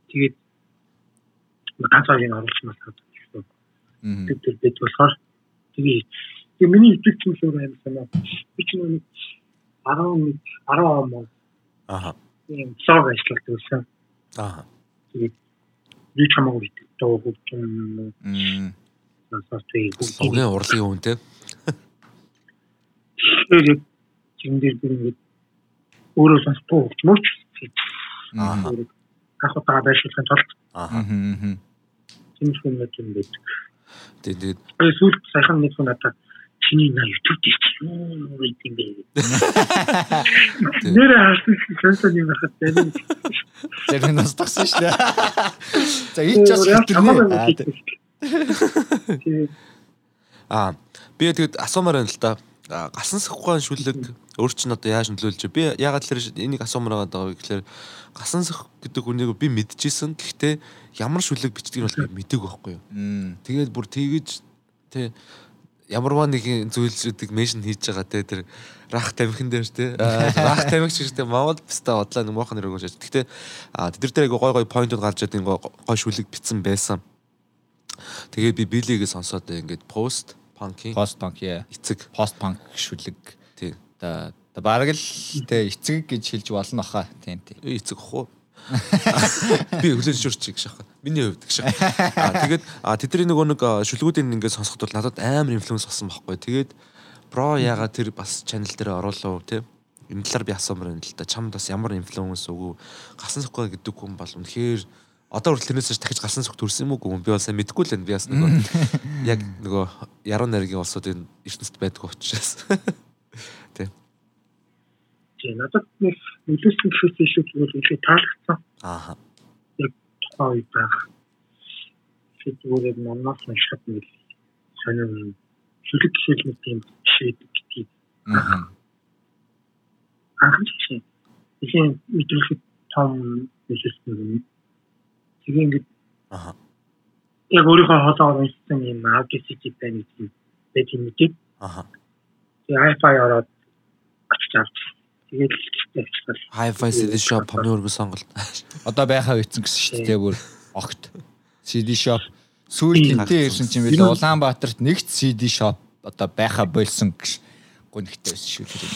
Speaker 3: Тэгээд ганцаар энэ оруулсан байна тэр бид болохоор тэгээ тэгээ миний өөр юм санаа. Би ч нэг 11 10 он
Speaker 1: Аа.
Speaker 3: Тийм сог ажилладаг байсан.
Speaker 1: Аа.
Speaker 3: Тэгээ би ч хамаагүй бит доо гүн. Мм.
Speaker 1: Согын урлагийн үн те.
Speaker 3: Тэгээд зиндэр би ингэ өөрөө сонсдоо мөч.
Speaker 1: Аа.
Speaker 3: Гахутаа байшуулахын тулд.
Speaker 2: Аа.
Speaker 3: Тийм юм юм байдаг.
Speaker 1: Тэгээд
Speaker 3: сүүлд сайхан нэг хүн надад чиний на YouTube дээр чи юу гэдэг юм бэ? Нэр харсан сонсон юм хат байна.
Speaker 2: Тэр нь бас тагсан шүү дээ. [LAUGHS] За ийч бас хэлтэрнэ.
Speaker 1: Аа би тэгэд асуумаар байна л да. Гасансахгүй шүлэг өөр чинь одоо яаж нөлөөлж би ягаад тэр энийг асуумаар байгаа гэхээр гасансах гэдэг үнийг би мэдчихсэн. Гэхдээ ямар шүлэг бичдэг нь бол мэдээг байхгүй юу. Тэгээд бүр тэгэж тэ ямарваа нэг зүйлсүүдийг меншн хийж байгаа те тэр рах тамхин дээр те рах тамхич гэжтэй Монгол пста бодлоо нэг муухан нэр өгөөж. Гэхдээ тэд дээр айгу гой гой поинтууд гарч ирдэг гой шүлэг битсэн байсан. Тэгээд би билигээ сонсоод ингээд пост панки
Speaker 2: пост панк яа
Speaker 1: эцэг
Speaker 2: пост панк шүлэг
Speaker 1: тий.
Speaker 2: Та бараг л тэ эцэг гэж хэлж болно баха. Тийм тий.
Speaker 1: Эцэг хуу Би хүлээж шүрч гэж шахах. Миний хувьд гэж шахах. Аа тэгээд тэдний нөгөө нэг шүлгүүдийн ингээд сонсоход бол надад амар инфлюенс болсон байхгүй. Тэгээд бро яга тэр бас channel дээр оруулав те энэ талаар би асуумаар байна л да чамд бас ямар инфлюенс өгөө гасан сөхгөө гэдэг хүн бол үнэхээр одоо хүртэл тэрнээс дахиж галсан сүх төрсөн юм уу би бол сайн мэдэхгүй л байна би бас нөгөө [LAUGHS] яг нөгөө яруу найргийн улсуудын ертөнцид байдаг учраас
Speaker 3: тий надад нэг нөлөөсөн гэхээс илүү зүгээр илүү таалагдсан.
Speaker 1: Аа
Speaker 3: яг тухайн үед байх. Зүгээр намнаас уншихад нэг сонир шүлэг гэхэл нэг тийм шийдэг гэдгийг
Speaker 2: аа
Speaker 3: анхан чинь ийм мэдрэлхэд том нөлөөсөн юм. Тэгээ ингээд
Speaker 1: аа
Speaker 3: яг өөрийнхөө хоолоогоор уншсан юм байна гэсэн бэ тийм үгүй.
Speaker 1: Аа.
Speaker 3: Тэгээ hi-fi ороод авч. Тэгээд
Speaker 1: hi-fi CD shop хамгийн өргөн сонголт.
Speaker 2: Одоо байхаа үйцэн гэсэн шүү дээ бүр огт. CD shop сүүл тэнтэй ирсэн чинь билээ Улаанбаатарт нэгт CD shop одоо байхаа болсон гэж гонхтой байсан шүү дээ.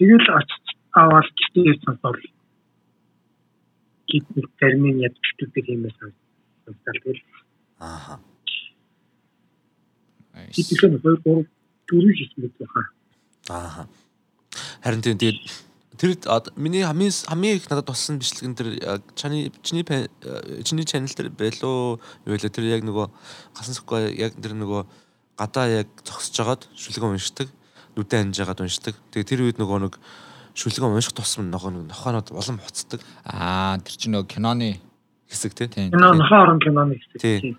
Speaker 3: Тэгэл очиж аваад гитээр сонсоод гит нэг термин яддаг юм байсан. Тэгэл
Speaker 1: аа.
Speaker 3: Гитээр нэг хоёр дөрөв хийсэн байх баха.
Speaker 1: Аа. Харин тийм тэр миний хамгийн хамгийн их надад туссан бичлэгэн тэр чаны чиний чиний channel дээр байлуу юу вэ тэр яг нөгөө гасан сүхгүй яг тэр нөгөө гадаа яг зогсож жагаад шүлгэн уншдаг нүдэн анж жагаад уншдаг тэгээ тэр үед нөгөө нэг шүлгэн унших тусам нөгөө нохоонод улам буцдаг.
Speaker 2: Аа тэр чинь нөгөө киноны
Speaker 1: хэсэг тийм.
Speaker 3: Кино нохоо орон киноны хэсэг.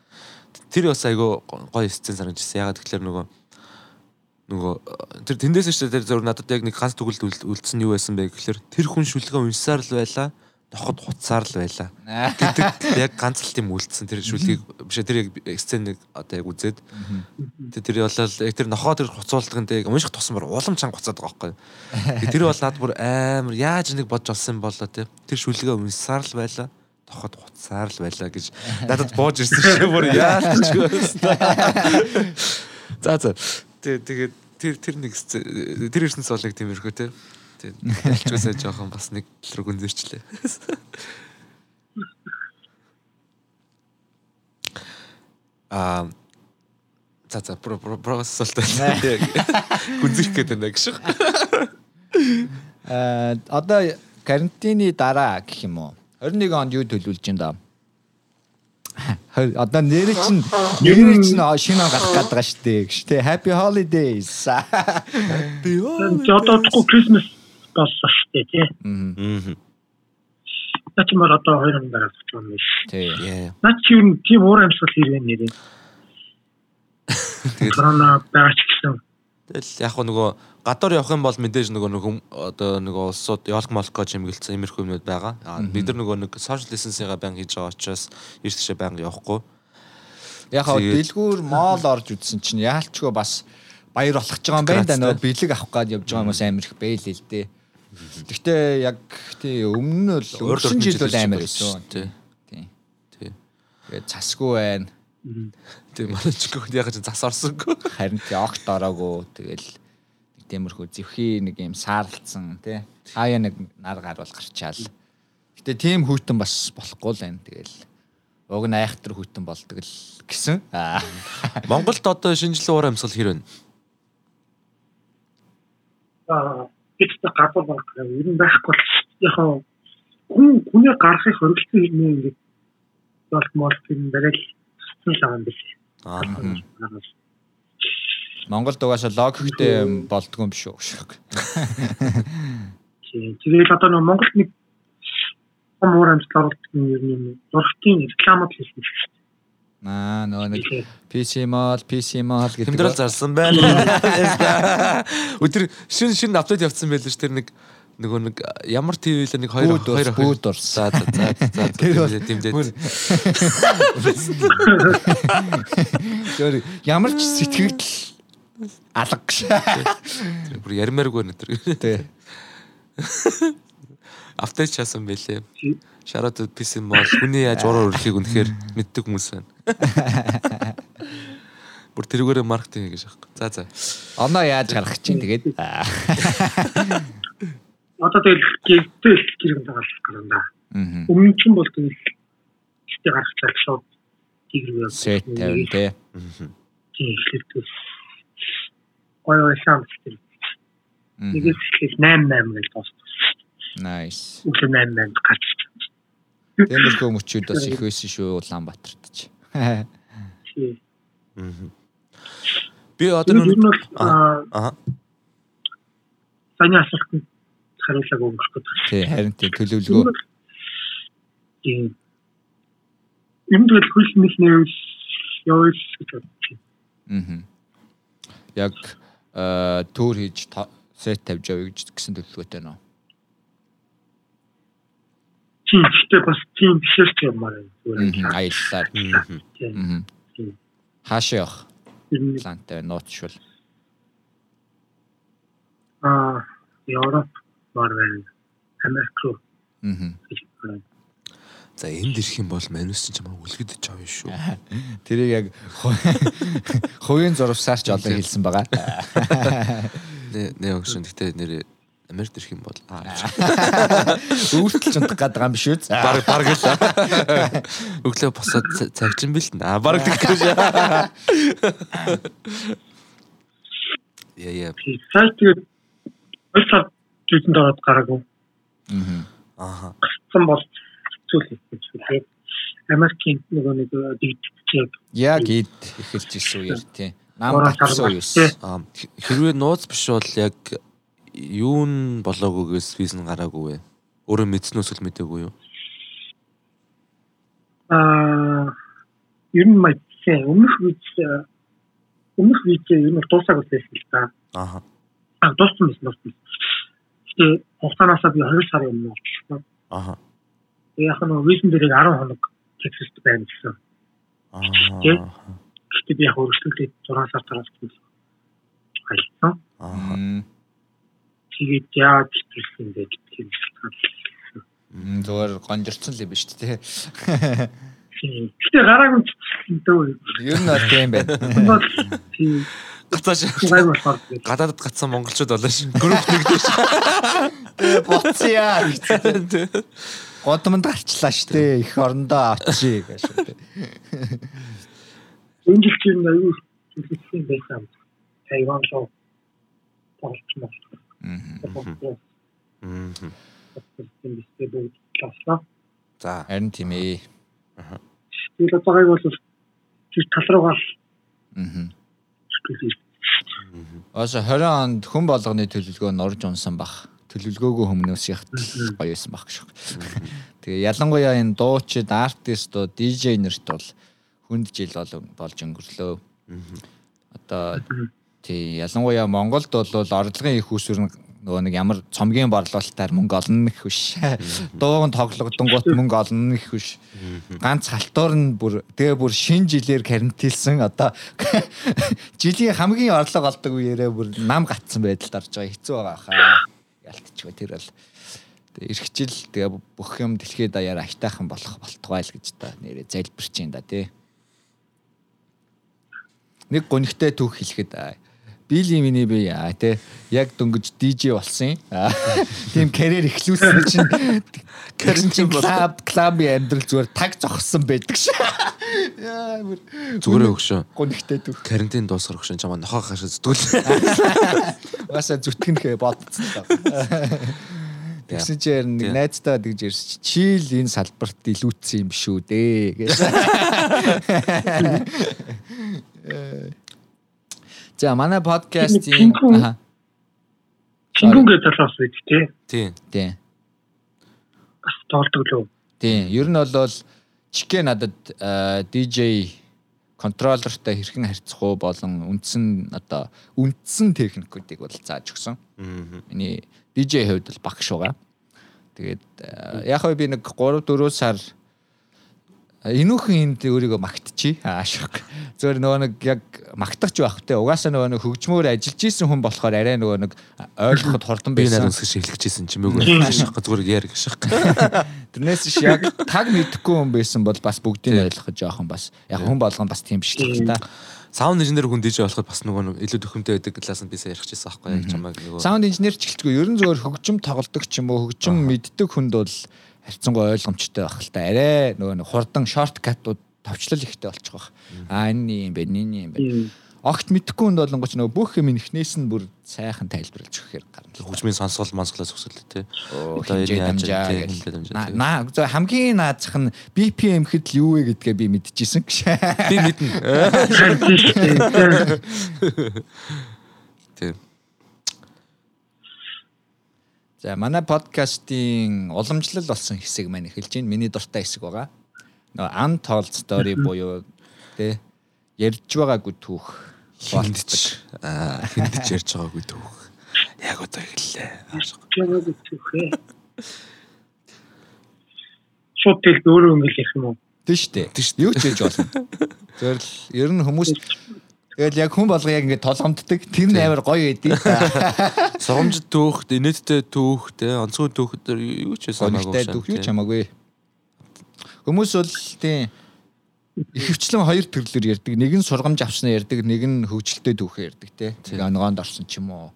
Speaker 1: Тэр бас айгүй гоё сцен санагдчихсан. Ягаад тэгэхээр нөгөө нөгөө тэр тэндээс ч тэр зөв надад яг нэг ганц төгөлд үлдсэн юу байсан бэ гэхээр тэр хүн шүлгэн уншсаар л байлаа ноход хуцаар л байлаа гэдэг [LAUGHS] яг ганц л тийм үлдсэн. Тэр шүлгийг биш тэр яг сценыг одоо яг үзээд. Тэр болол яг тэр нохоо тэр хуцуулдаганд яг унших тусмаар улам чанга хуцаад байгаа байхгүй. Тэр бол над бүр амар яаж нэг бодж олсон юм болоо те. Тэр шүлгээ уншсаар л байлаа тоход хуцаар л байлаа гэж надад бууж ирсэн шүү бүр яалч байсан за за тэгээд тэр тэр нэг тэр ирсэнс бол яг тиймэрхүү те Тийм. Альчгасаа жоохон бас нэг тал руу гүнзэрчлээ. Аа за за про про процессолтой гүнзэрх гэдэг нэг шиг.
Speaker 2: Аа одоо карантины дараа гэх юм уу? 21 онд юу төлөвлөж байна да? Одоо нэр чинь нэр чинь шинэ он гарах гээд байгаа шүү дээ. Гэж тий Happy Holidays.
Speaker 3: Би одоо Christmas болсон шүү дээ тий.
Speaker 1: Аа.
Speaker 3: Наач мөр одоо хоёр он дараа болох юм биш.
Speaker 2: Тий.
Speaker 3: Наач юу тийм уур амьсгал хэрэг нэрээ. Тэгээд корона баач гэсэн.
Speaker 1: Тэгэл яг нөгөө гадуур явах юм бол мэдээж нөгөө нэг одоо нөгөө улсууд ялк молко чимгэлцсэн иймэрхүү юмнууд байгаа. Бид нар нөгөө нэг social distancing-а баян хийж байгаа учраас эрт тишээ баян явахгүй.
Speaker 2: Яг хаа дэлгүүр моол орж үзсэн чинь яалчгүй бас баяр болох ч байгаа юм байна да нөгөө бэлэг авах гээд явж байгаа хүмүүс амар их бэйл л дээ. Гэхдээ яг тий өмнө нь бол өнгөрсөн жил бол амар байсан тий. Тий.
Speaker 1: Тий.
Speaker 2: Тэгээд цасгүй байна.
Speaker 1: Тий манайчгүй яг ч цас орсонгүй.
Speaker 2: Харин тий огт ороогүй. Тэгэл нэг тиймэрхүү зэвхий нэг юм саарлцсан тий. Хаяа нэг нар гар бол гарчаал. Гэтэ тийм хүйтэн бас болохгүй л байна. Тэгэл уг нь айхтар хүйтэн болдог л гэсэн.
Speaker 1: Монголд одоо шинжлэх уур амьсгал хэр вэ?
Speaker 3: Аа гэдэгт гадуур баг ер нь байхгүй л яг хүн хүний гарахыг хөрөлцөн юм ингээд бол мол юм барил цэцэн л байгаа юм биш.
Speaker 1: Аа.
Speaker 2: Монголд угаасаа логиктэй болдгоо юм биш үү шиг.
Speaker 3: Тэгээд одоо нэг Монголд нэг муур амьсгал оруулдаг юм ер нь зургтын рекламад хийсэн шүү дээ.
Speaker 2: Аа нөгөө нэг PC mall, PC mall
Speaker 1: гэдэг. Тэмдрэл зарсан байна. [LAUGHS] Өдөр шин шин апдейт явцсан байлээ ш тэр нэг нөгөө нэг ямар ТV л нэг хоёр хоёр
Speaker 2: бүүд орс.
Speaker 1: За за за
Speaker 2: тэр бол тэмдээд. Тэр ямар ч сэтгэл алга гэж.
Speaker 1: Бүр ярмааргүй өнөдр.
Speaker 2: Тий.
Speaker 1: Апдейт часан байлээ. Шараад PC mall хүний яаж ураар өрлөхийг үнэхээр мэддэг хүмүүс байна. Бүр тэрүүгээр маркетинг хийж байгаа. За за.
Speaker 2: Оноо яаж гаргах чинь тэгээд.
Speaker 3: Одоо тэгэл гэртэл гэрэн дагалах гэдэг юм да. Өмнө чинь бол тэгэл гэртээ гаргах цаг шууд Тигрэг
Speaker 2: сет тавин тий.
Speaker 3: Тийм эхлэдэг. Гой гой сам тэр. Нэгээс эхлээл 8 8 гэж дууссан.
Speaker 2: Nice.
Speaker 3: Өглөө 8 8 гарч ирсэн.
Speaker 2: Тиймэрхүү мөчүүд бас их байсан шүү Улаанбаатарт ч.
Speaker 3: Тийм.
Speaker 1: Би одоо
Speaker 3: бол
Speaker 1: аа
Speaker 3: саний асуултанд хариулааг өгөх гэдэг.
Speaker 2: Тий, харин тий төлөвлөгөө.
Speaker 3: Тийм. Юм тэгэл хөл нэг нэрс гэж бодчих.
Speaker 2: Аа. Яг э төр хийж сет тавьж явъя гэж гэсэн төлөвлөгөөтэй нөө.
Speaker 3: Тийм, гэхдээ бас тийм бишэр ч юм аа.
Speaker 2: Аяллаар. Мгм. Хаашаа явах плантай нуутшвал.
Speaker 3: аа Европ мар байна. Америк руу
Speaker 2: Аа.
Speaker 1: за энд ирэх юм бол манус чинь чамаа үлгэдэж авна шүү. [LAUGHS]
Speaker 2: Тэрийг яг [LAUGHS] хувийн зурвсаар ч олон хэлсэн байгаа. [LAUGHS]
Speaker 1: Нэ нэ өгшөн гэхдээ нэр Америк ирэх юм бол
Speaker 2: Өвөртөл ч унтах гээд байгаа юм биш үү?
Speaker 1: баг баг л өглөө босоод ца- цагчин бэлтэн а баг тэгэх гэж яа яа
Speaker 3: тэгээд хоёр сар жүзэнд ороод гараагүй.
Speaker 2: Аа.
Speaker 3: Гацсан бол зүйл гэж хэлээ. Америкийн нөгөө нэг дигдчээг
Speaker 2: Яг ид эхэлж ирсэн үеэр тий. Нам
Speaker 3: сар
Speaker 2: үеэс.
Speaker 1: Аа, хэрвээ нууц биш бол яг юу н болоогүйгээс виз нь гараагүй вэ? Өөрөө мэдснөөс л мэдээгүй юу?
Speaker 3: аа ер нь мэдсэн. Өмнөх виз өмнөх виз ер нь дуусаагүй байсан л та.
Speaker 1: Ааха.
Speaker 3: А дууссан байсан дууссан. Гэтэ хугацаанаасаа би 2 сарын өмнө болчихсон.
Speaker 1: Ааха.
Speaker 3: Яг нь визэн дээрээ 10 хоног Texas байна гэсэн.
Speaker 1: Аа.
Speaker 3: Гэтэ би яг өргөжлөлтөд 6 сар тараас хайлтсан.
Speaker 1: Ааха.
Speaker 2: Мм.
Speaker 3: Тэгээд яаж хэлсэн бэ гэдгийг
Speaker 2: Мм, Зүгээр гонжирцсан л юм биш үү тий.
Speaker 3: Гэтэ гараагүй ч дөө.
Speaker 2: Ер нь бол тийм байна.
Speaker 3: Тийм
Speaker 1: Гацааш гадаадд гацсан монголчууд болоо шин. Групп нэгдэж.
Speaker 2: Боцъя. Годомд гарчлаа штэ. Их орондоо очие гэж
Speaker 3: энэ жил чинь аюу хэлсэн байсан. Тайван руу байна.
Speaker 1: Мм.
Speaker 3: Тийм бистэй бүгд класса.
Speaker 1: За.
Speaker 2: Харин тийм ээ.
Speaker 3: Тэгээд одоогайг бол тэр тал руугаа
Speaker 2: Аа.
Speaker 3: шүтүүлээ.
Speaker 2: Ос 20 онд хүн болгоны төлөвлөгөө нь орж унсан бах. Төлөвлөгөөгөө хүмүүнээс их гоё байсан бах гэж. Тэгээ ялангуяа энэ дуучид, артистууд, DJ нарт бол хүнд жил бол болж өнгөрлөө. Одоо тий ялангуяа Монголд бол орлогын их усүр нь нөгөө нэг ямар цомгийн борлуулалтаар мөнгө олно гэх биш. Дууган тоглогдонгууд мөнгө олно гэх биш. Ганц халтуур нь бүр тэгээ бүр шин жилээр карантинлсан одоо [LAUGHS] жилийн хамгийн орлого олдог үеэрээ бүр нам гатсан байдалд орж байгаа хэцүү байгаа хаа. Ялтчихгүй тэр бол ирэх жил тэгээ бүх юм дэлхийд даяар айтайхан болох болтугай л гэж та нэрээ залбирч юм да тий. Нэг гонхтой түүх хэлэхэд Били миний би аа те яг дөнгөж DJ болсон юм. Тийм карьер эхлүүлсэн чинь карьер чинь клуб клубын амьдрал зүгээр таг зогссон байдаг ш. Яа бүр
Speaker 1: Зүгээрээ өгшөө.
Speaker 2: гонхтой түүх.
Speaker 1: Карантин дуусгах өгшөн чамаа нохоо хашаа зүтгэл.
Speaker 2: Баса зүтгэнхээ бодцсон. Тэгсэн чинь нэг
Speaker 1: Тийм.
Speaker 2: найзтайгаа тэгж ирсэн чи чийл энэ салбарт илүүцсэн юм шүү дээ гэж. [LAUGHS] За манай подкастын аха
Speaker 3: Чингүнгээ талаас үед тий
Speaker 1: Тийм.
Speaker 2: тийм
Speaker 3: бас тоолдог лөө.
Speaker 2: тийм ер нь бол чике надад DJ контроллертай хэрхэн харьцах уу болон үндсэн одоо үндсэн техникүүдийг бол зааж өгсөн. Миний DJ хувьд бол багш байгаа. Тэгээд яг хөө би нэг 3 4 сар энүүхэн энд өөрийгөө магтчихъя. Аашиг. Зөвөр нөгөө нэг яг магтахч байх те. Угаасаа нөгөө нэг хөгжмөөр ажиллаж исэн хүн болохоор арай нөгөө нэг ойлгоход хурдан
Speaker 1: Би
Speaker 2: байсан.
Speaker 1: нарийн өсгөж хэлчихсэн чимээгүй. Хашаах зүгээр яар гашаах. [LAUGHS]
Speaker 2: Тэрнээс ш яг таг мэдхгүй хүн байсан бол бас бүгдийг ойлгох жоохон бас яг хүн болгон бас тийм биш л та.
Speaker 1: Саунд инженер хүн диж болоход бас нөгөө нэг илүү төхөмтэй байдаг классанд би сайн ярих гэсэн аахгүй яг чамайг нөгөө.
Speaker 2: Саунд инженер ч гэлтгүй ерөн зөвөр хөгжим тоглодог ч юм уу хөгжим мэддэг хүнд бол харьцангуй ойлгомжтой байх л та. Арай нөгөө нэг хурдан шорткатууд товчлол ихтэй болчих واخ. А энэ юм бэ, энэ юм бэ. Огт мэдхгүй хүнд болонгоч нөгөө бүх юм ихнээс нь бүр сайхан тайлбарлаж өгөхээр гарна.
Speaker 1: Хөгжмийн сонсгол мансглаас өсөлт тий.
Speaker 2: Одоо энэ яаж наа хамгийн наазах нь BPM хэд л юу вэ гэдгээ би мэдчихсэн гэж.
Speaker 1: Би мэднэ. Тийм. [LAUGHS]
Speaker 2: За манай подкастын уламжлал болсон хэсэг маань эхэлж байна. Миний дуртай хэсэг байгаа. Нөгөө untold story буюу тэ ярьж байгаагүй түүх
Speaker 1: болтдог. Аа хиндэж ярьж байгаагүй түүх. Яг одоо эхэллээ.
Speaker 3: Ээ. Шууд тэл өөрөө өнгөл ярих юм уу?
Speaker 2: Тийш үү? Тийш. Юу ч хийж болно. Зөвл ер нь хүмүүс Тэгэл яг хүн болго яг ингэ толгомддаг. Тэр нь амар гоё эдий. [LAUGHS]
Speaker 1: Соромжид түүх, инээдтэй түүх, тэ онцгой түүх дээр юу ч
Speaker 2: санаагүй. Түүх юу ч хамаагүй. Хүмүүс бол тийм ихэвчлэн хоёр төрлөөр ярьдаг. Нэг нь сургамж авснаа ярьдаг, нэг нь хөгжилтэй түүхээ ярьдаг те. Тэгээ онгоонд орсон ч юм уу.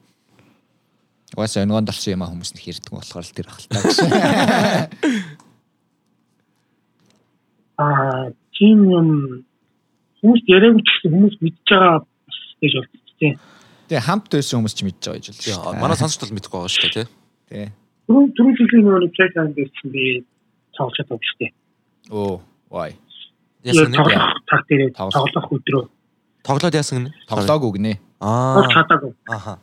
Speaker 2: Угаасаа онгоонд орсон юм а хүмүүс нэг ярьдаг болохоор л тэр ахaltaа гэсэн. [LAUGHS]
Speaker 3: Аа, тийм юм хүмүүс яриагч гэсэн хүмүүс мэдж байгаа гэж бодчих тийм.
Speaker 2: Тэгээ хамт байсан хүмүүс ч мэдж байгаа гэж
Speaker 1: болж байна. Манай сонсогч бол мэдэхгүй байгаа шүү дээ тий.
Speaker 2: Тий.
Speaker 3: Түрүү түрүү жилийн нөгөө плейкан гэсэн би цааш чаддаг шүү дээ.
Speaker 2: Оо, why?
Speaker 3: Яасан нэг таг дээр тоглох өдрөө.
Speaker 1: Тоглоод яасан гинэ?
Speaker 2: Тоглоагүй гинэ.
Speaker 3: Аа. Чадаагүй.
Speaker 1: Аха.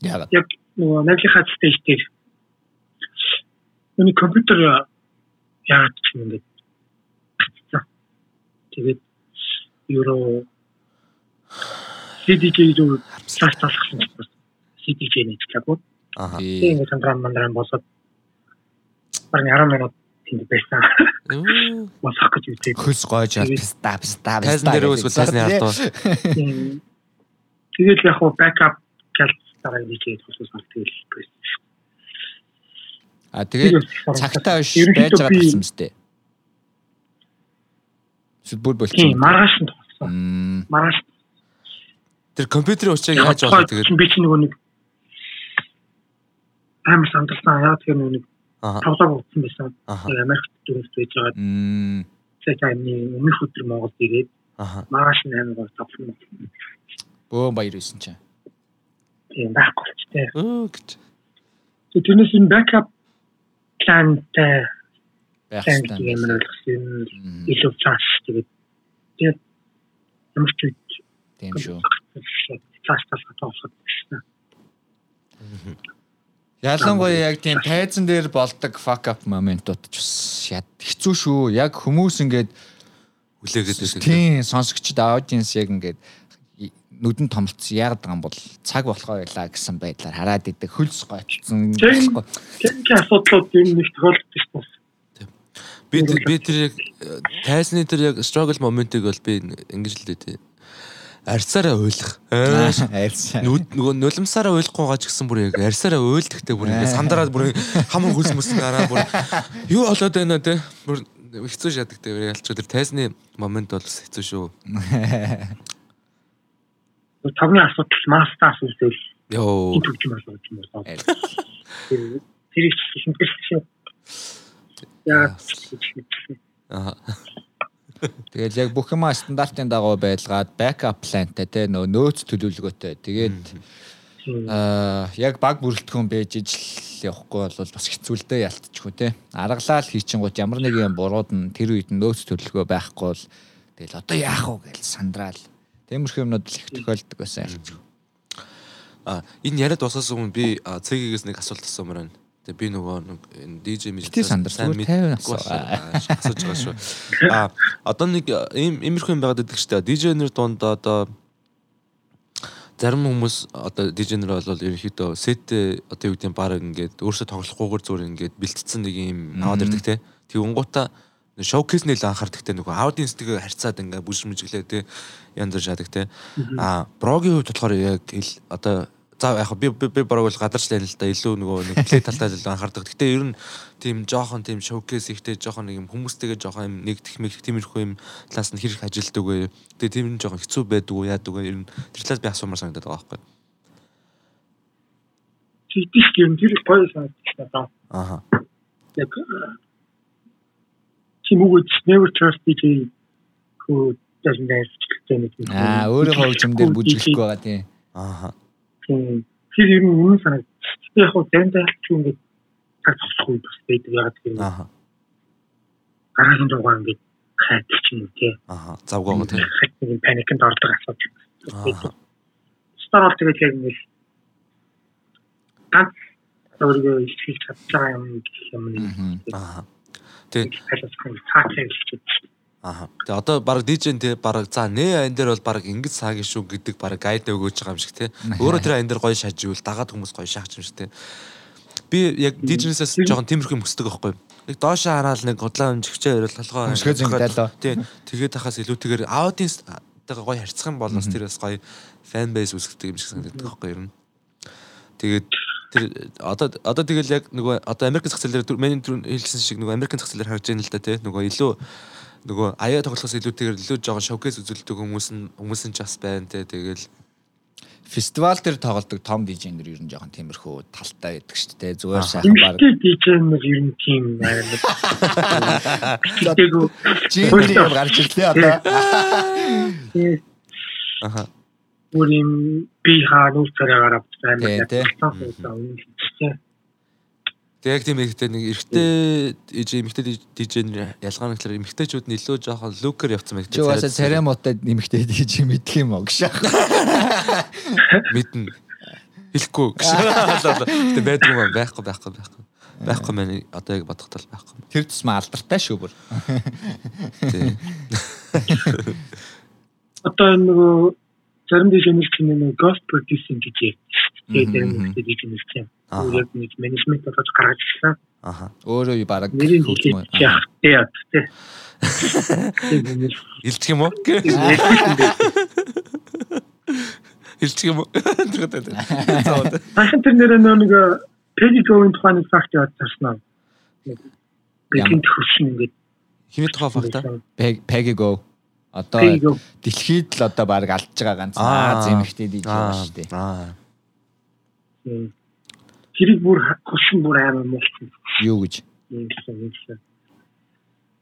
Speaker 3: Яагаад? Яг нөгөө найзлахаа стейж дээр. Миний компьютер яагаад ч юм ингээд тэгээд евро CDJ руу цааш талхсан ч бас CDJ нэтлээгүй.
Speaker 1: Аа.
Speaker 3: Тэгээд ингээд сандран мандран босоод барин 10 минут тэнд байсан. Масах гэж үтэй.
Speaker 2: Хөлс гойж пста пста
Speaker 1: пста. Тайзан дээр үсвэл тайзны ардуу.
Speaker 3: Тэгээд яг хуу бэкап гэлт дараа хосос бол тэгэл байсан.
Speaker 2: А тэгээд цагтаа биш байж байгаа гэсэн мэт. Бүр болчих.
Speaker 3: Маргааш нь тогсон. Маргааш.
Speaker 1: Тэр компьютерийн уучрыг яаж олоо тэгээд
Speaker 3: би чи нөгөө нэг амар сандарсан яа тэр нөгөө нэг тоглоог утсан байсан. Америкт дөрөвт байж байгаа. Цэцайны өмнөх өдөр Монголд ирээд маргааш нь амар гоо тоглоно.
Speaker 2: Бөө баяр байсан чинь.
Speaker 3: Тийм байхгүй ч тийм.
Speaker 1: Өө гэж.
Speaker 3: Тэрнээс энэ backup плантай
Speaker 2: байх хэрэгтэй
Speaker 3: юм ойлгосон илүү цааш тэгээд тэгээд ямар ч үед
Speaker 2: тийм шүү.
Speaker 3: Цааш талхад тоосод гэсэн.
Speaker 2: Ялангуяа яг тийм тайзан дээр болдог fuck up моментууд ч бас яд хэцүү шүү. Яг хүмүүс ингээд
Speaker 1: хүлээгээд байсан.
Speaker 2: Тийм сонсогчд аудиенс яг ингээд нүдэн томлцсон яагаад байгаа юм бол цаг болохоор байлаа гэсэн байдлаар хараад идэг хөлс гоцсон.
Speaker 3: Тийм асуудлууд юм нэг тохиолддог шүү.
Speaker 1: Би би тэр яг тайсны тэр яг struggle моментыг бол би ингэж л дээ арьсаараа ойлгох.
Speaker 2: Арьсаа.
Speaker 1: Нөгөө нулимсаараа ойлгохгүй байгаа ч гэсэн бүр яг арьсаараа ойлдохтэй бүр ингэ сандараад бүр хамаг хөлс мөс гараа бүр [LAUGHS] юу болоод байна те бүр хэцүү шатдаг те ялч тэр тайсны момент бол хэцүү шүү.
Speaker 3: Тавны асуудал маста асуудал.
Speaker 1: Йоо.
Speaker 3: Тэр их шинжилгээ шүү. Яа.
Speaker 1: Аа.
Speaker 2: Тэгэл яг бүх юма стандартын дагуу байлгаад backup planтай те нөө нөөц төлөвлөгөөтэй. Тэгээд аа яг баг бүрэлдэхүүн байж ижил явахгүй бол бас хэцүү л дээ ялтчихгүй те. Аргалаа л хийчихэнгууд ямар нэг юм бурууд нь тэр үед нөөц төлөвлөгөө байхгүй бол тэгэл одоо яах вэ гэж сандраал. Тиймэрхүү юмнууд л их тохиолддог байсан ялцгүй.
Speaker 1: А энэ яриад босоос өмнө би цэгээс нэг асуулт асуумаар байна. Тэгээ би нөгөө нэг DJ мэж
Speaker 2: сайн
Speaker 1: мэдгүй асууж байгаа шүү. А одоо нэг ийм иймэрхүү юм байгаад байдаг шүү дээ. DJ-нэр дунд одоо зарим хүмүүс одоо DJ-нэр бол ерөнхийдөө сет одоо юу гэдэг нь баг ингээд өөрсдөө тоглохгүйгээр зүгээр ингээд бэлтцсэн нэг юм аваад ирдэг те. Тэгвнгуудаа шоукейс нэл анхаардаг те нөгөө аудиенстэйгээ харьцаад ингээд бүш мүжиглээ те янз бүр шаадаг те. А брогийн хувьд болохоор яг одоо За яг би би бараг бол гадарчлаа л да илүү нөгөө нэг [LAUGHS] плей талтай л анхаардаг. Гэтэ ер нь тийм жоохон тийм шоукейс ихтэй жоохон нэг юм хүмүүстэйгээ жоохон юм нэгдэх мэх тиймэрхүү юм талаас нь хэрэг ажилдаг вэ. Тэгээ тийм жоохон хэцүү байдаг уу яадаг вэ? Ер нь тэр талаас би асуумаар санагдаад байгаа байхгүй.
Speaker 3: Тийш юм тэр гоё санагдаж байна.
Speaker 1: Аха.
Speaker 3: Яг гэж never trust who doesn't have гэдэг нэг.
Speaker 2: Аа өөрийнхөө хөгжим дээр бүжиглэхгүй байгаа тийм.
Speaker 1: Аа.
Speaker 3: Тийм. Тэр ер нь үнэн санаа. Яг хөө заримдаа ч юм ингээд цаг зогсохгүй бас байдаг ягаад гэвэл
Speaker 1: Аа.
Speaker 3: гараагийн дугаар ингээд хайдаг ч юм уу тий.
Speaker 1: Аа. Завгаагаа тийм.
Speaker 3: Нэг паникнд ордог асуудал.
Speaker 1: Аа.
Speaker 3: Стар бол тэгээд яг ингээд ганц өөрийгөө ихийг чадсан юм гэх юм
Speaker 1: Аа. Тэг.
Speaker 3: хэлээс цаач хэлчих.
Speaker 1: Аа. Тэг одоо баг DJ-н те баг за нэ айн дээр бол баг ингэж саагийн шүү гэдэг баг гайд өгөөж байгаа юм шиг те. Өөрөө тэр айн дээр гоё шаживал дагаад хүмүүс гоё шахаж юм шиг те. Би яг DJ-нээс жоохон тиймэрхүү юм хүсдэг байхгүй. Нэг доошоо хараад нэг гудлаа өмжигчээ өрөөл толгой.
Speaker 2: Хөшгөө зингдэлөө.
Speaker 1: Тий. Тэгээд тахаас илүүтэйгээр аудиенс тагаа гоё харьцах юм бол бас тэр бас гоё фэн бейс үүсгдэг юм шиг санагддаг байхгүй юм. Тэгээд тэр одоо одоо тэгэл яг нөгөө одоо Америкийн зах зээл дээр миний түрүү хэлсэн шиг нөгөө Америкийн зах зээл дээр байгаа юм л да тий нөгөө илүү нөгөө аяа тоглохоос илүүтэйгээр илүү жоохон шоукейс үзүүлдэг хүмүүс нь хүмүүс нь ч бас байна тий тэгэл
Speaker 2: фестивал дээр тоглодог том нэр ер нь жоохон тиймэрхүү талтай байдаг шүү дээ. Зүгээр сайхан баг.
Speaker 3: Нар ер нь тийм
Speaker 2: юм гарч ирлээ одоо.
Speaker 1: аха
Speaker 3: бүр юм би хаа нүс цараагаар
Speaker 2: Тий, тий.
Speaker 1: Тэг яг тийм ихтэй нэг эрэгтэй DJ эмэгтэй нэр ялгаа нь гэхээр эмэгтэйчүүд нь илүү жоохон лукер явцсан байх.
Speaker 2: Чи угаасаа муутай нэмэгтэй DJ мэдх юм уу гэж.
Speaker 1: мэднэ. Хэлэхгүй гэж. Гэтэ байдаг юм аа, байхгүй байхгүй байхгүй. Байхгүй мэн одоо яг бодох тал байхгүй.
Speaker 2: Тэр тусмаа алдартай шүү бүр.
Speaker 1: Тий.
Speaker 3: Одоо нөгөө зарим DJ нэг тийм нэг ghost producing гэж тэгээд нэг тийм.
Speaker 1: Аа.
Speaker 3: Яг нэг менежмент бодож гаргаж ирсэн.
Speaker 1: Аха.
Speaker 2: Өөрөө баг
Speaker 3: Нэрийг
Speaker 2: хөгжмөө.
Speaker 3: хэлчих яах. Тийм [LAUGHS]
Speaker 1: Илчих юм уу? Илчих юм уу? [LAUGHS] Тэгээд.
Speaker 3: Ахын тэр нэр нэг Peggy Go-ын тухайн факт явуулсан. Бэлгийн төвшин ингээд
Speaker 1: Хиний тухай факта?
Speaker 2: Peggy Go. Одоо дэлхийд л одоо баг алдж байгаа ганц зэмхтэй DJ байна
Speaker 1: Аа.
Speaker 2: шүү дээ.
Speaker 1: Аа.
Speaker 3: Тэрийг бүр хөшин бүр амар муулсан.
Speaker 2: Юу гэж.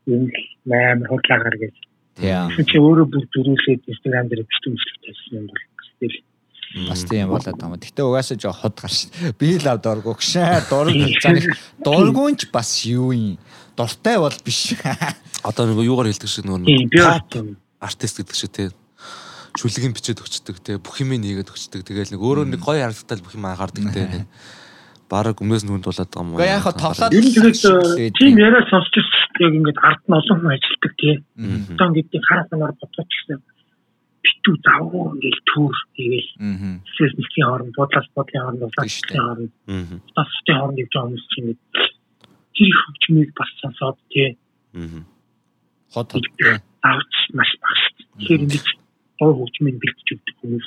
Speaker 3: Юм амар хотлаагаар гэж.
Speaker 2: Тийм.
Speaker 3: Чи өөрөө бүр зөрүүлээд Instagram дээр бичсэн тавьсан юм бол тэгэл
Speaker 2: Бас тийм болоод байгаа юм. Гэтэ угаасаа жоо хот гарш. [LAUGHS] Би л ав дургу гшээ. Дург дургуунч бас юу юм. Дуртай бол биш. [LAUGHS]
Speaker 1: Одоо нэг юугаар хэлдэг шиг нөгөө
Speaker 3: тийм тийм
Speaker 1: артист гэдэг шиг тий. Шүлгийн бичээд өгчдөг тий. Бүх юм нэгээд өгчдөг. Тэгэл нэг өөрөө нэг гоё харагдтал бүх юм анхаардаг тий. нэг Бараг өмнөөс нь хүнд болоод байгаа юм уу?
Speaker 2: Яг хаа тоглоод
Speaker 3: ер нь Тэгээд тийм яриа сонсчих яг ингээд ард нь олон хүн ажилладаг тий.
Speaker 1: Мгм.
Speaker 3: Одоо ингээд хараа санаар бодож гисэн битүү завгүй ингээд
Speaker 2: Мгм.
Speaker 3: эсвэл нэгний хооронд бодлоос бодлын хооронд
Speaker 2: дээ.
Speaker 3: хооронд
Speaker 1: Мгм.
Speaker 3: тастай хооронд явж байгаа хүмүүс чинь тэр их хөгжмийг бас сонсоод
Speaker 1: Мгм.
Speaker 2: хот хоттой.
Speaker 3: авч маш багш. Тэгэхээр ингэж гоо хөгжмийг бэлтэж өгдөг хүмүүс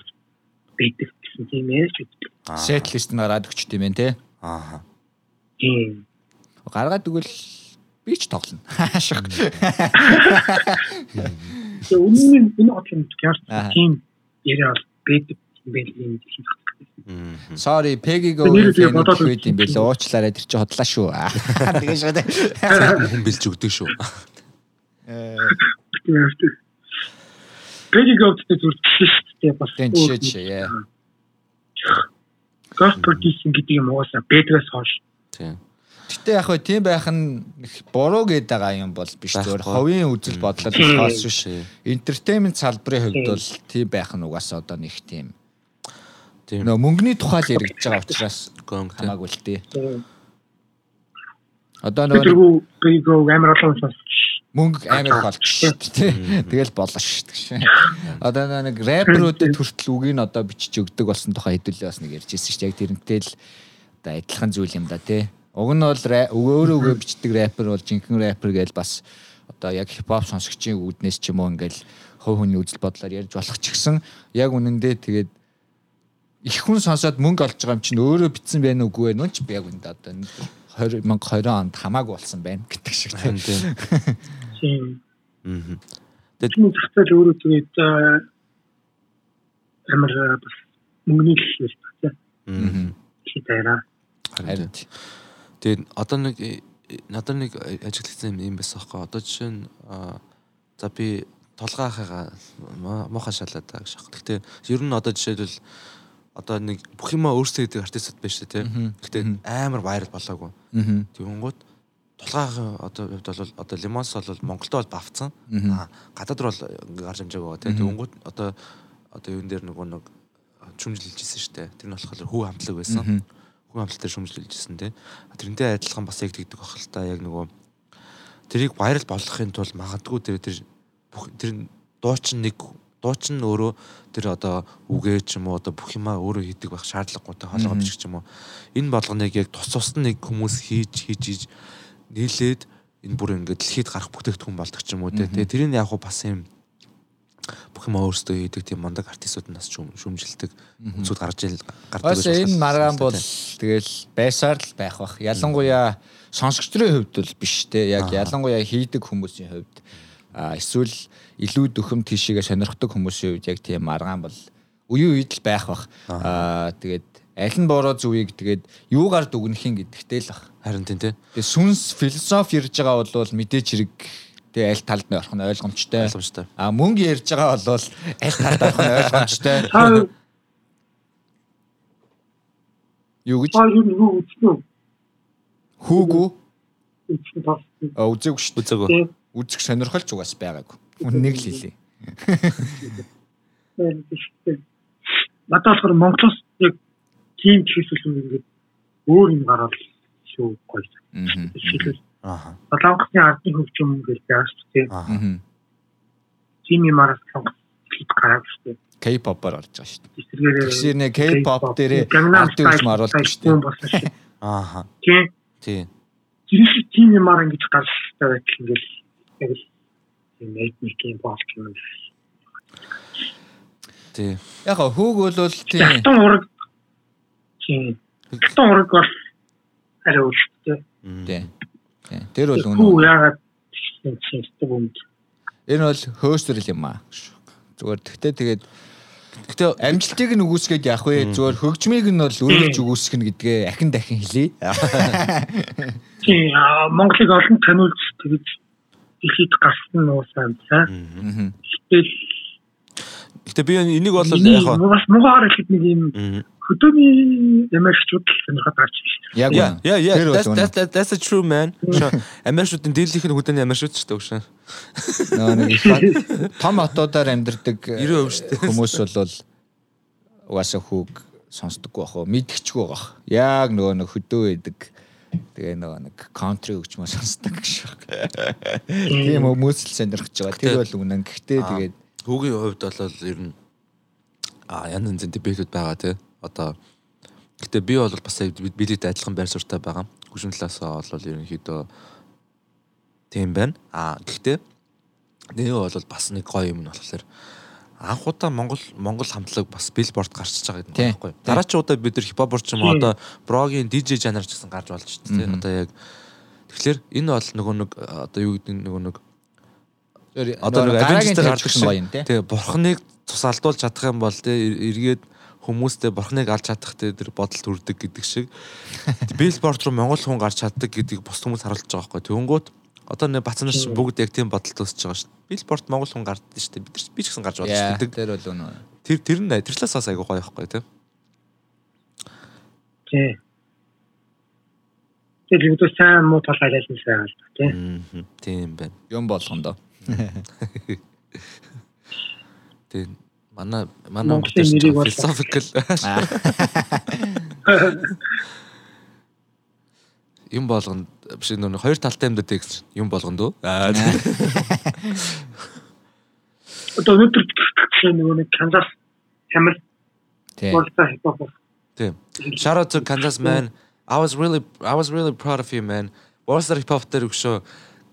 Speaker 3: байдаг гэсэн тийм ярьж өгдөг.
Speaker 2: Лист нь гараад өгчт юм байна те.
Speaker 1: Аа.
Speaker 3: Тийм.
Speaker 2: Гаргаад өгвөл би ч тоглоно. [LAUGHS] Хаашиг.
Speaker 3: Тэгээ үнэн энэ бодлын
Speaker 2: Аа.
Speaker 3: гэрч тийм яриа бол байдаг юм байл юм гэсэн.
Speaker 2: Sorry, Peggy Go
Speaker 3: Тэр нэрийг
Speaker 2: фэн
Speaker 3: бодоод
Speaker 2: үед юм бэлээ. Уучлаарай тэр чи хотлаа шүү. [LAUGHS] Тэгээ шүү дээ.
Speaker 1: Хүн бэлж өгдөг шүү.
Speaker 3: Педигофт зүр жишээ бас
Speaker 2: Тэн жишээ яа.
Speaker 3: Ghost producing гэдэг юм уусаа бэдрээс хойш
Speaker 1: Тийм.
Speaker 2: Гэтэ яг хөө тийм байх нь буруу гээд байгаа юм бол биш зөвөр ховын үзэл бодлол болохоос биш. Entertainment салбарын хувьд бол тийм байх нь угаасаа одоо нэг тийм.
Speaker 1: Тийм.
Speaker 2: Нөө мөнгөний тухай л яригдж байгаа учраас хамаагүй л дээ. Одоо нөгөө
Speaker 3: педиго амар олон сонсч
Speaker 2: мөнгө амар болж шүү дээ. Тэгэл болно шүү дээ. Одоо нэг рэперүүдэд хүртэл үгийг нь одоо бичиж өгдөг болсон тухай хэдүүлээ бас нэг ярьж ирсэн шүү дээ. Яг тэрнтэй л одоо адилхан зүйл юм да тий. Уг нь бол өөрөө өгөө бичдэг рэпер бол жинхэнэ рэпер гээл бас одоо яг хипхоп сонсогчийн үүднээс ч юм уу ингээл хувь хүний үзэл бодлоор ярьж болох ч гэсэн яг үнэндээ тэгээд их хүн сонсоод мөнгө олж байгаа юм чинь өөрөө битсэн байх үгүй вэ? Нүн ч яг үндэ одоо 2020 онд хамаагүй болсон байна гэдэг шиг тийм.
Speaker 1: Тийм.
Speaker 3: тийм
Speaker 1: Мгм.
Speaker 3: тийм зах зээл өөрөө тэгээд аа, амар аа, бас мөнгөний л хэлсэн тийм
Speaker 1: Мгм.
Speaker 3: чи таараа
Speaker 1: Харин тийм. Тэгээд одоо нэг э, надад нэг ажиглагдсан юм байсан байхгүй. Одоо жишээ нь за би толгойхаа муухай шалаад байгаа гэж байна. Гэхдээ ер нь одоо жишээлбэл одоо нэг бүх юма өөрсдөө гэдэг артистууд байна шүү дээ тийм. Гэхдээ амар вайрал болоогүй. Тэгэнгүүт толгойн одоо хувьд бол одоо лимонс бол Монголд бол бавцсан. Гадаад бол гарч амжааг байгаа тийм. Тэгэнгүүт одоо одоо юун дээр нөгөө нэг шүмжилжсэн шүү дээ. Тэр нь болохоор хүү хамтлаг байсан. Хүү хамтлал дээр шүмжилжсэн тийм. Тэрнтэй адилхан бас яг тэгдэг бах л та яг нөгөө тэрийг вайрал болгохын тулд магадгүй тэр тэр бүх тэр дуучин нэг дуучин өөрөө тэр одоо үгээ ч юм уу одоо бүх юмаа өөрөө хийдэг байх шаардлагатай хоолгомж ч юм уу. Энэ болгоныг яг тус тус нэг хүмүүс хийж хийж нийлээд энэ бүр ингээд дэлхийд гарах бүтээгдэхүүн болдог ч юм уу тэгээ тэрийг яг бас юм бүх юм өөрсдөө хийдэг тийм мондаг артистууд нас шүмжилдэг хүмүүсүүд гарч ил
Speaker 2: гардаг гэж байна. Энэ маргаан бол тэгэл байсаар л байх бах. Ялангуяа сонсогчдын хувьд бол биш те. Яг ялангуяа хийдэг хүмүүсийн хувьд. Эсвэл илүү дөхөм тийшээгээ сонирхдаг хүмүүсийн үед яг тийм маргаан бол үеийн үед л байх бах. Аа тэгээд аль нь бороо зүвийг тэгээд юугаар дүгнэхин гэдэгтэй л бах.
Speaker 1: Харин тийм тий.
Speaker 2: Тэгээд сүнс философи ярьж байгаа бол мэдээж хэрэг тэгээ аль талд нь орох нь ойлгомжтой.
Speaker 1: Ойлгомжтой.
Speaker 2: А мөнгө ярьж байгаа бол аль талд орох нь ойлгомжтой. [LAUGHS] Юу гэж? Хүүгүү? Үзээгүй шүү.
Speaker 1: Үзээгүй.
Speaker 2: Үзэх сонирхолч угаас байгаагүй. Үннийг л хэлээ.
Speaker 3: Надад болохоор Монголоос яг тийм чиглэл ингээд өөр юм гараад шүү гоё. Жишээлбэл аа. Солонгосны ардын хөгжим гэж яаж тийм. Аа. Тийм юмараа сонгох хэд гараад шүү.
Speaker 2: K-pop-оор орж байгаа шүү дээ. Тэгэхээр нэ K-pop дээрээ ардын хөгжим оруулдаг шүү дээ.
Speaker 1: Аа.
Speaker 3: Тийм.
Speaker 1: Тийм.
Speaker 3: Тийм юмараа ингэж гарч байгаа ингээд яг л тийм этникийн бол юм.
Speaker 1: Тий.
Speaker 2: Яг хүүг бол тийм.
Speaker 3: Хатан ураг тийм. Хатан ураг бол арай өлттэй.
Speaker 2: Тий. Тэр бол үнэ.
Speaker 3: Хүү яагаад систем үнд.
Speaker 2: Энэ бол хөөсрөл юм аа. Зүгээр тэгтээ тэгээд Гэтэ амжилтыг нь үгүйсгээд яах вэ? Зүгээр хөгжмийг нь бол өөрөж үгүйсгэх нь гэдгээ ахин дахин хэлье.
Speaker 3: Тийм Монголыг олон таниулж тэгж дэлхийд гарсан уусаа сайн. Гэтэл
Speaker 1: Гэтэ би энийг бол яг
Speaker 3: бас муугаар ихэд нэг юм хөдөөний ямарчууд сонирхоод гарч
Speaker 1: ирсэн. Яг yeah, yeah. That's, that's, that's, that's a true man. Америкчуудын дийлийнх нь хөдөөний америкчууд ч гэсэн.
Speaker 2: Нөө нэг [LAUGHS] том хотуудаар амьдардаг
Speaker 1: 90%
Speaker 2: хүмүүс бол угаасаа хүүг сонсдоггүй бах мэдчихгүй бах. Яг нөгөө нэг хөдөө байдаг Тэгээ нөгөө нэг country хөгжмөө сонсдог гэж байна. Тийм хүмүүс л сонирхож байгаа. Тэр бол үнэн. Гэхдээ тэгээд
Speaker 1: хүүгийн хувьд бол ер нь а янз янзын дебютүүд байгаа тий. Одоо гэтээ би бол бас билет адилхан байр суурьтай байгаа. Хөгжим талаасаа бол ерөнхийдөө тийм байна. А гэхдээ нэг бол бас нэг гоё юм нь болохоор анх удаа Монгол Монгол хамтлаг бас билборд гарчиж байгаа гэдэг юм байхгүй. Дараагийн удаа бид нар хипхопор ч юм уу? Одоо брогийн DJ жанр ч гэсэн гарч болж шүү дээ. Одоо яг тэгэхээр энэ бол нөгөө нэг одоо юу гэдэг нөгөө нэг одоо нэг Avengers гардаг шиг. тий. Бурхныг тусаалдуулж чадах юм бол тий эргээд хүмүүстэй бурхныг алж чадах тий тэр бодолд хүрдэг гэдэг шиг. [LAUGHS] Билборд руу монгол хүн гарч чаддаг гэдгийг бус хүмүүс харуулж байгаа байхгүй. Тэнгүүт Одоо нэ бацнаас бүгд яг тийм бодолд өсөж байгаа шүү дээ. Билборд Монгол хүн гардаг шүү дээ. Бид нар би ч гэсэн гарч болж
Speaker 2: байдаг. Тэр бол үнэ.
Speaker 1: Тэр тэр нь тэр талаас айгуу гоё байхгүй тийм.
Speaker 3: Тий. Тэр бид сайн муу тал айлсан сайн л тийм.
Speaker 1: Тийм байна.
Speaker 2: Юм болгондоо.
Speaker 1: Тийм манай манай philosophical [LAUGHS] юм болгонд биш нөө хоёр талтай юмдаа тэгс юм болгонд уу? Аа.
Speaker 3: Одоо өнөөдөр нөгөө нэг Канзас Хамил
Speaker 1: Тийм. Shout out to Kansas man. I was really I was really proud of you man. Болсар хип хоп дээр өгшөө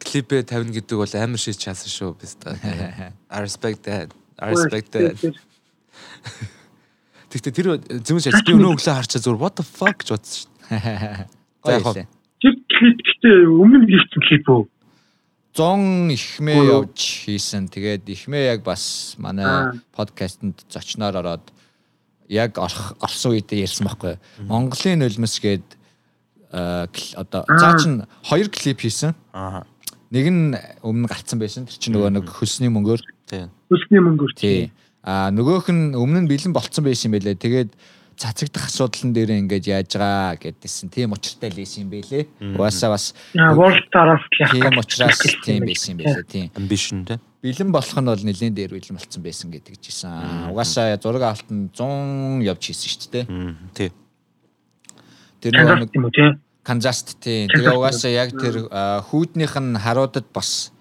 Speaker 1: клипээ тавина гэдэг бол амар шийд чаасан шүү биз дээ. [LAUGHS] I respect that. I respect that. Тэгтээ тэр зөвхөн шээ би өнөө өглөө харчаа зүгээр what the fuck гэж бодсон шүү. [LAUGHS]
Speaker 2: За яг
Speaker 3: Тэр клип гэхдээ өмнө хийсэн клип үү?
Speaker 2: 100 ихмээ явж хийсэн. Тэгээд ихмээ яг бас манай подкастэнд зочноор ороод яг орсон үедээ ярьсан байхгүй. Монголын нулимс гээд одоо цаа чин хоёр клип хийсэн.
Speaker 1: Аа.
Speaker 2: Нэг нь өмнө гарцсан байсан. Тэр чинь нөгөө нэг хөлсний мөнгөөр.
Speaker 1: Тийм.
Speaker 3: Хөлсний мөнгөөр
Speaker 2: тий. Аа нөгөөх нь өмнө нь бэлэн болцсон байсан юм байлээ. Тэгээд цацагдах асуудлан дээр ингээд яаж байгаа гэдээсэн тийм учиртай л байсан юм байлээ. Угаасаа бас
Speaker 3: World Star-аас
Speaker 2: тийм учраас тийм байсан юм байлээ тийм.
Speaker 1: Ambition тий.
Speaker 2: Бэлэн болох нь бол нэлээд дээр бэлэн болцсон байсан гэдэг жисэн. Угаасаа зураг авалтанд 100 явж хийсэн шүү дээ.
Speaker 1: Тий.
Speaker 2: Тэр нэг Канзаст тий. Тэгээ угаасаа яг тэр хүүднийх нь харуудад бас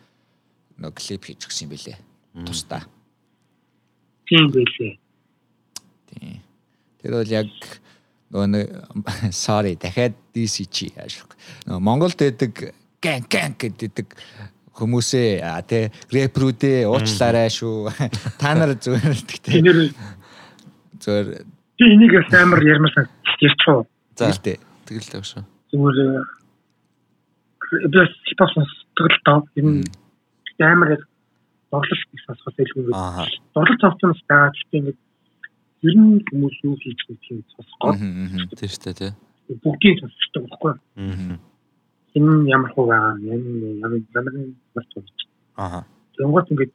Speaker 2: нэг клип хийж өгсөн юм байлээ. Тусдаа.
Speaker 3: Тийм байлээ.
Speaker 2: Тий. Тэр бол яг нөгөө sorry дахиад DCG аашгүй. Нөгөө Монголд байдаг гэн гэн гэдэг хүмүүсээ тэ рэпрүүдээ уучлаарай шүү. [LAUGHS] Та нар зүгээр тэгтээ. Зүгээр
Speaker 3: би энийг амар ярмасан ярьчихв.
Speaker 2: За тий.
Speaker 1: Тэгэл л шүү.
Speaker 3: Зүгээр би хипхоп тэгэл таа юм амар яг дорлол гэсэн асуулт хэлгүй. Дорлол цавцнаас байгаа гэхдээ ингээд ер нь хүмүүс юу хийж байгаа юм сонсгоо.
Speaker 1: Тийм шүү дээ тий.
Speaker 3: Бүгдийг сонсдог байхгүй. Аа. Энэ ямар хуу байгаа юм ямар ямар бас болж.
Speaker 1: Аа.
Speaker 3: Тэнгуут ингээд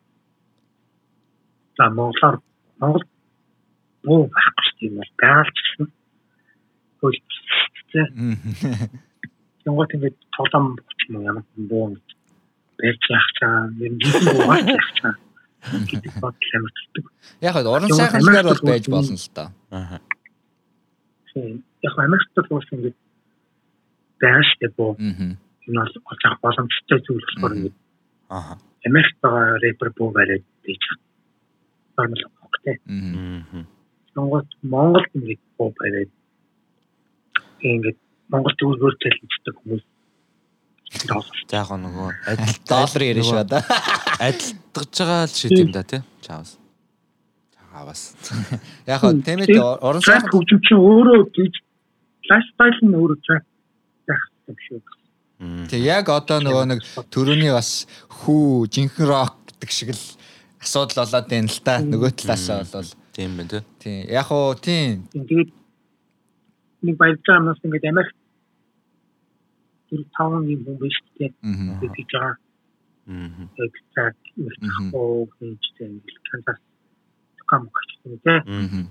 Speaker 3: за Монголоор Монгол буу байхгүй шүү дээ. Байгаль ч гэсэн. Хөл тий. Тэнгуут ингээд тоглоом болчих юм ямар буу байж яах чаа. Ер нь буу яах чаа гэдэг амар төвдөг.
Speaker 2: Яг нь уран сайхангаар бол байж болно л да.
Speaker 1: Аа.
Speaker 3: Яг Америкт бол ингэж дээ боо. Энэ бол олж боломжтой зүйл болохоор ингэ.
Speaker 1: Аа.
Speaker 3: Америкт байгаа рэпер боо барайд байж нормал хогтой.
Speaker 1: Аа.
Speaker 3: Монгол Монголд ингэ боо барайд ингэ Монгол төвлөрөөр төлөвлөдөг хүмүүс
Speaker 1: яг нөгөө
Speaker 2: адил доллар ярина шүү да.
Speaker 1: Адилтгаж байгаа л шийд юм да тий. Чаавас. Чаавас. [LAUGHS]
Speaker 2: Яг нь тэмээд орон
Speaker 3: сайхан хөгжим чинь өөрөө гэж лайфстайл нь өөрөө цаа байх юм шүү.
Speaker 2: Тэг яг одоо нөгөө нэг төрөний бас хүү жинхэнэ рок гэдэг шиг л асуудал болоод байна л та. Нөгөө талаасаа бол
Speaker 1: тийм байна тий.
Speaker 2: Тийм. Яг уу тийм.
Speaker 3: Тэгээд нэг баярцаа нас ингээд Америк тэр таван юм хүн биш үү? Тэгээд хийж байгаа.
Speaker 1: Аа.
Speaker 3: Экстрак оо гэж тийм Канзас кам гэж тийм үү?
Speaker 1: Аа.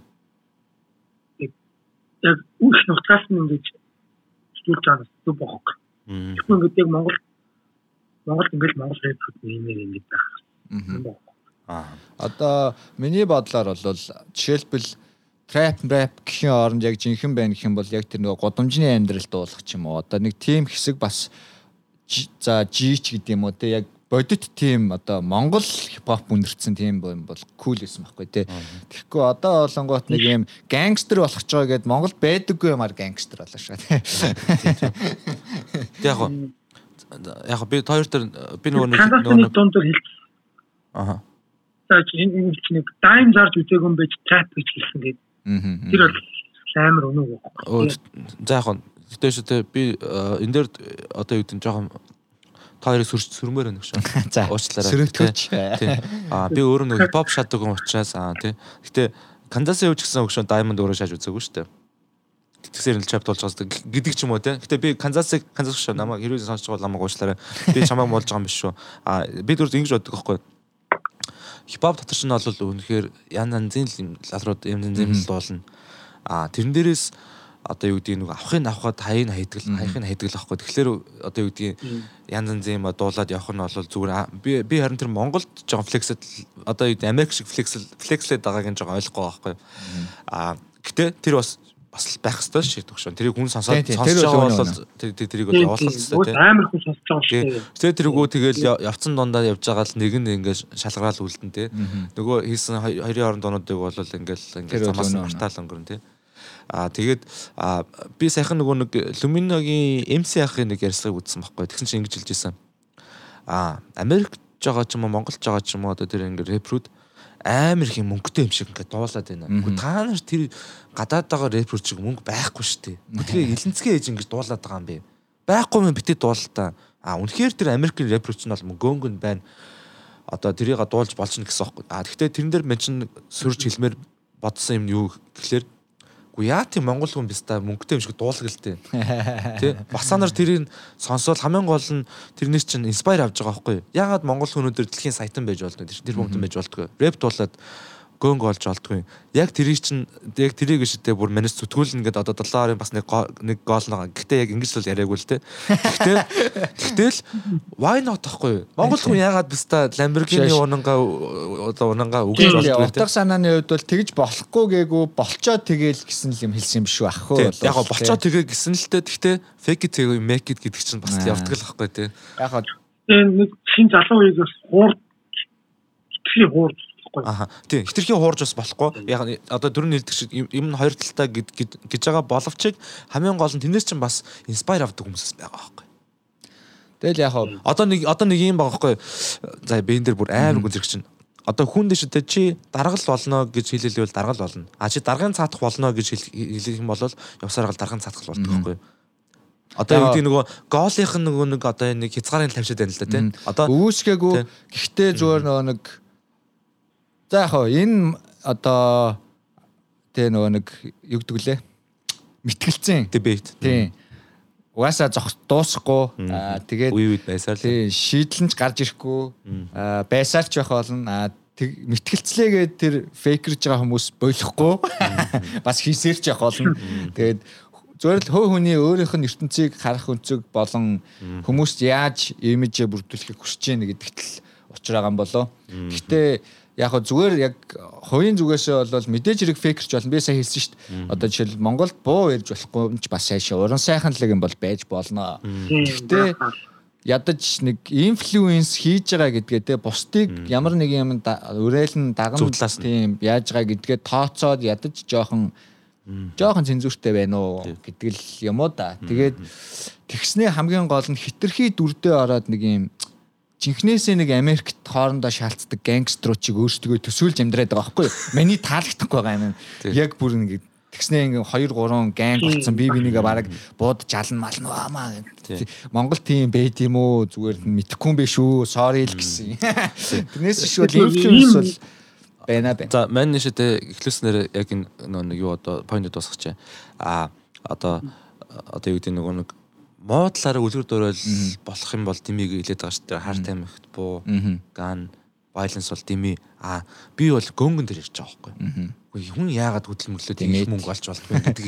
Speaker 3: Яг үш нутгаас нь ингэж стул жаанаас зүг бохог. Тэгвэл ингээд яг Монгол Монгол ингээд Монгол рэпүүд нэмэр ингэж байх.
Speaker 2: Аа. Одоо миний бодлоор бол жишээлбэл trap rap гэхийн оронд яг жинхэнэ байна гэх юм бол яг тэр нэг годомжны амьдралд дуулах ч юм уу. Одоо нэг тийм хэсэг бас за жич гэдэг юм уу те яг бодит тийм одоо Монгол хипхоп үнэрсэн тийм юм бол кул байсан байхгүй те. Тэгэхгүй одоо болонгоот нэг юм гангстер болох ч байгаа гэд Монгол байдаггүй юмар гангстер болоо шүү те.
Speaker 1: Тэг яг яг би хоёр төр би нөгөө
Speaker 3: нөгөө дунд хэл.
Speaker 1: Аа.
Speaker 3: За энэ нэг дайм зарж үзээгүй юм байж trap гэж хэлсэн гэдэг Тэр бол амар өнөө
Speaker 1: байхгүй. За яг нь гэтээ шүү дээ би энэ дээр одоо юу гэдэг нь жоохон та хоёрыг сүрмээр байна гэж.
Speaker 2: За
Speaker 1: уучлаарай.
Speaker 2: Сөрөгтөөч.
Speaker 1: Аа би өөрөө нэг pop шатдаг юм учраас аа тий. Гэтээ Канзасын үуч гэсэн өгшөө Diamond өөрөө шааж үзээгүй шүү дээ. Тэгсээр л чапт болж байгаа гэдэг ч юм уу тий. Гэтээ би Канзасыг Канзас шүү намайг хэрвээ сонсож байгаа намайг уучлаарай. Би чамайг болж байгаа юм биш шүү. Аа би дөрөв ингэж боддог байхгүй хипхоп дотор ч нь бол үнэхээр ян янзын лалрууд юм янзын дуулна. А тэрэн дээрээс одоо юу гэдэг нэг авахын авахад хаяг хайдаг хаяхын хайдаг л аахгүй. Тэгэхээр одоо юу гэдэг янз янзын юм дуулаад явах нь бол зүгээр би би харин тэр Монголд жоохон флексэд одоо юу гэдэг Америк шиг флексэл флекслээд байгааг нь жоохон ойлгохгүй байхгүй. А гэтээ тэр бас бас байх ёстой шүү дээ шүү. Тэрийг хүн сонсоод сонсож байгаа бол тэр тэрийг бол явуулах ёстой
Speaker 3: тийм. Амар хүн сонсож байгаа шүү.
Speaker 1: Тэгээ тэргөө тэгэл явцсан дундаа явж байгаа л нэг нь ингээд шалгараал үлдэн тийм. Нөгөө хийсэн хоёрын хооронд дунуудыг бол ингээд ингээд замаас мартаал өнгөрн тийм. Аа тэгээд би сайхан нөгөө нэг Luminoгийн MC ахын нэг ярьцлагыг үзсэн байхгүй. Тэгсэн чинь ингэж хэлж ирсэн. Аа Америкт жбайгаа ч юм уу Монголд жбайгаа ч юм уу одоо тэр ингээд рэпрүүд амар их мөнгөтэй юм шиг ингээд дуулаад байна. Гэхдээ та нар тэр гадаад байгаа рэпер чиг мөнгө байхгүй шүү дээ. Тэгэхээр илэнцгээ ээж ингэж дуулаад байгаа юм бэ. Байхгүй юм битээ дуулалтаа. А үнэхээр тэр Америкийн рэпер чинь бол мөнгөөнгөн байна. Одоо тэрийг дуулж болчихно гэсэн юм. А гэхдээ тэрэн дээр мен чинь сөрж хэлмээр бодсон юм юу гэхлээр Гү яа тийм монгол хүн биста мөнгөтэй юм шиг дуулаг л дээ. Тэ? Басаа нар тэрийг сонсоод хамгийн гол нь тэрнээс чинь инспайр авч байгаа байхгүй юу? Яагаад монгол хүнүүд дэлхийн саятан байж болдгоо тэр хүмүүстэн байж болдгоо. Рэп дуулаад гөөнгө олж олдгүй. Яг тэрийг чинь яг тэрийг шидэ бүр манайс зүтгүүлнэ гэдэг одоо 7 орын бас нэг нэг гол нэг. Гэхдээ яг ингэж л яриаггүй л те. Гэхдээ [LAUGHS] гэхдээ л why not тахгүй. Монгол хүн яагаад бистаа Lamborghini унанга одоо унанга
Speaker 2: үгэж болдог те. Утга санааны хувьд бол тэгж болохгүй гээгүү болчоо тэгэл гэсэн юм хэлсэн юм ах хөө.
Speaker 1: Яг болчоо тэгээ гэсэн л те. Гэхдээ fake it till you make it гэдэг чинь бас явдаг л байхгүй те.
Speaker 2: Яг
Speaker 3: нэг шин залуу үеийг бас хуур итгэхийн хуур
Speaker 1: болохгүй. Аа. Тийм. Хитрхи хуурж бас болохгүй. Яг одоо дөрөв нэлдэг шиг юм хоёр талтай гэж байгаа боловч хамгийн гол нь тэрнээс чинь бас инспайр авдаг хүмүүс байгаа байхгүй.
Speaker 2: Тэгэл яг
Speaker 1: одоо нэг одоо нэг юм байгаа байхгүй. За бэн дээр бүр амар гүн зэрэг чинь одоо хүн дэштэй чи даргал болно гэж хэлэлвэл даргал болно. А чи даргын цаатах болно гэж хэлэх юм бол явсараа даргын цаатах болдог байхгүй. Одоо юу гэдэг нөгөө гоолынх нь нөгөө нэг одоо нэг хязгаарын тавьшаад байна л да тийм.
Speaker 2: Одоо үүсгээгүй гэхдээ зүгээр нөгөө нэг За яг энэ одоо тэ нөгөө нэг юу гэдэг лээ? Мэтгэлцэн.
Speaker 1: Дебет.
Speaker 2: Тийм. Угаасаа зогс дуусахгүй. Аа тэгээд
Speaker 1: үе үед байсаар л
Speaker 2: шийдлэнч гарч ирэхгүй. Аа байсаар ч байх болно. Аа мэтгэлцлээгээд тэр фейкерж байгаа хүмүүс болохгүй [LAUGHS] бас хийсээр ч явах болно. Тэгээд зөвөр л хөө хүний өөрийнх нь ертөнцийг харах өнцөг болон хүмүүст яаж имижээ бүрдүүлэхийг хүсэж байна гэдэгт л учраа байгаа юм болоо. Гэхдээ яг хөө зүгээр яг хувийн зүгээсээ бол мэдээж хэрэг фейкерч болно. Би сая хэлсэн шүү дээ. Одоо жишээл Монголд буу ярьж болохгүй ч бас сайшаа уран сайхан л юм бол байж болно. Гэхдээ ядаж нэг инфлюенс хийж байгаа гэдгээ те бусдыг ямар нэг юм өрөөлн даган тийм яаж байгаа гэдгээ тооцоод ядаж жоохон жоохон цензуртэй байна уу гэдэг л юм уу да. Тэгээд тэгснээ хамгийн гол нь хитрхи дүрдээ ороод нэг юм жинхнээсээ нэг Америкт хоорондоо шаалцдаг гангструудыг өөрсдөө төсөөлж амьдраад байгаа байхгүй юу? Миний таалагдахгүй байгаа юм. Яг бүр нэг тэгснээ ингээ 2 3 ганг болсон би бинийгээ бараг бууд жална мална аамаа. Монгол тийм байд юм уу? Зүгээр мэдэхгүй юм биш үү? Sorry л гэсэн. [LAUGHS] Тэрнээс биш бол инфлюенс бол байна байна.
Speaker 1: За мань нэшэдэ эхлүүлснээр яг энэ нэг юу одоо point дуусгах чинь. А одоо одоо юу гэдэг нөгөө нэг муу талаараа үлгэр дуурайл болох юм бол димиг илээд байгаа шүү дээ. Time ихт буу, gun, violence бол дими. А би бол гөнгөн дээр ярьж байгаа байхгүй. Үгүй хүн яагаад хөдөл мөглөөд ийм мөнгө олж болдгоо гэдэг.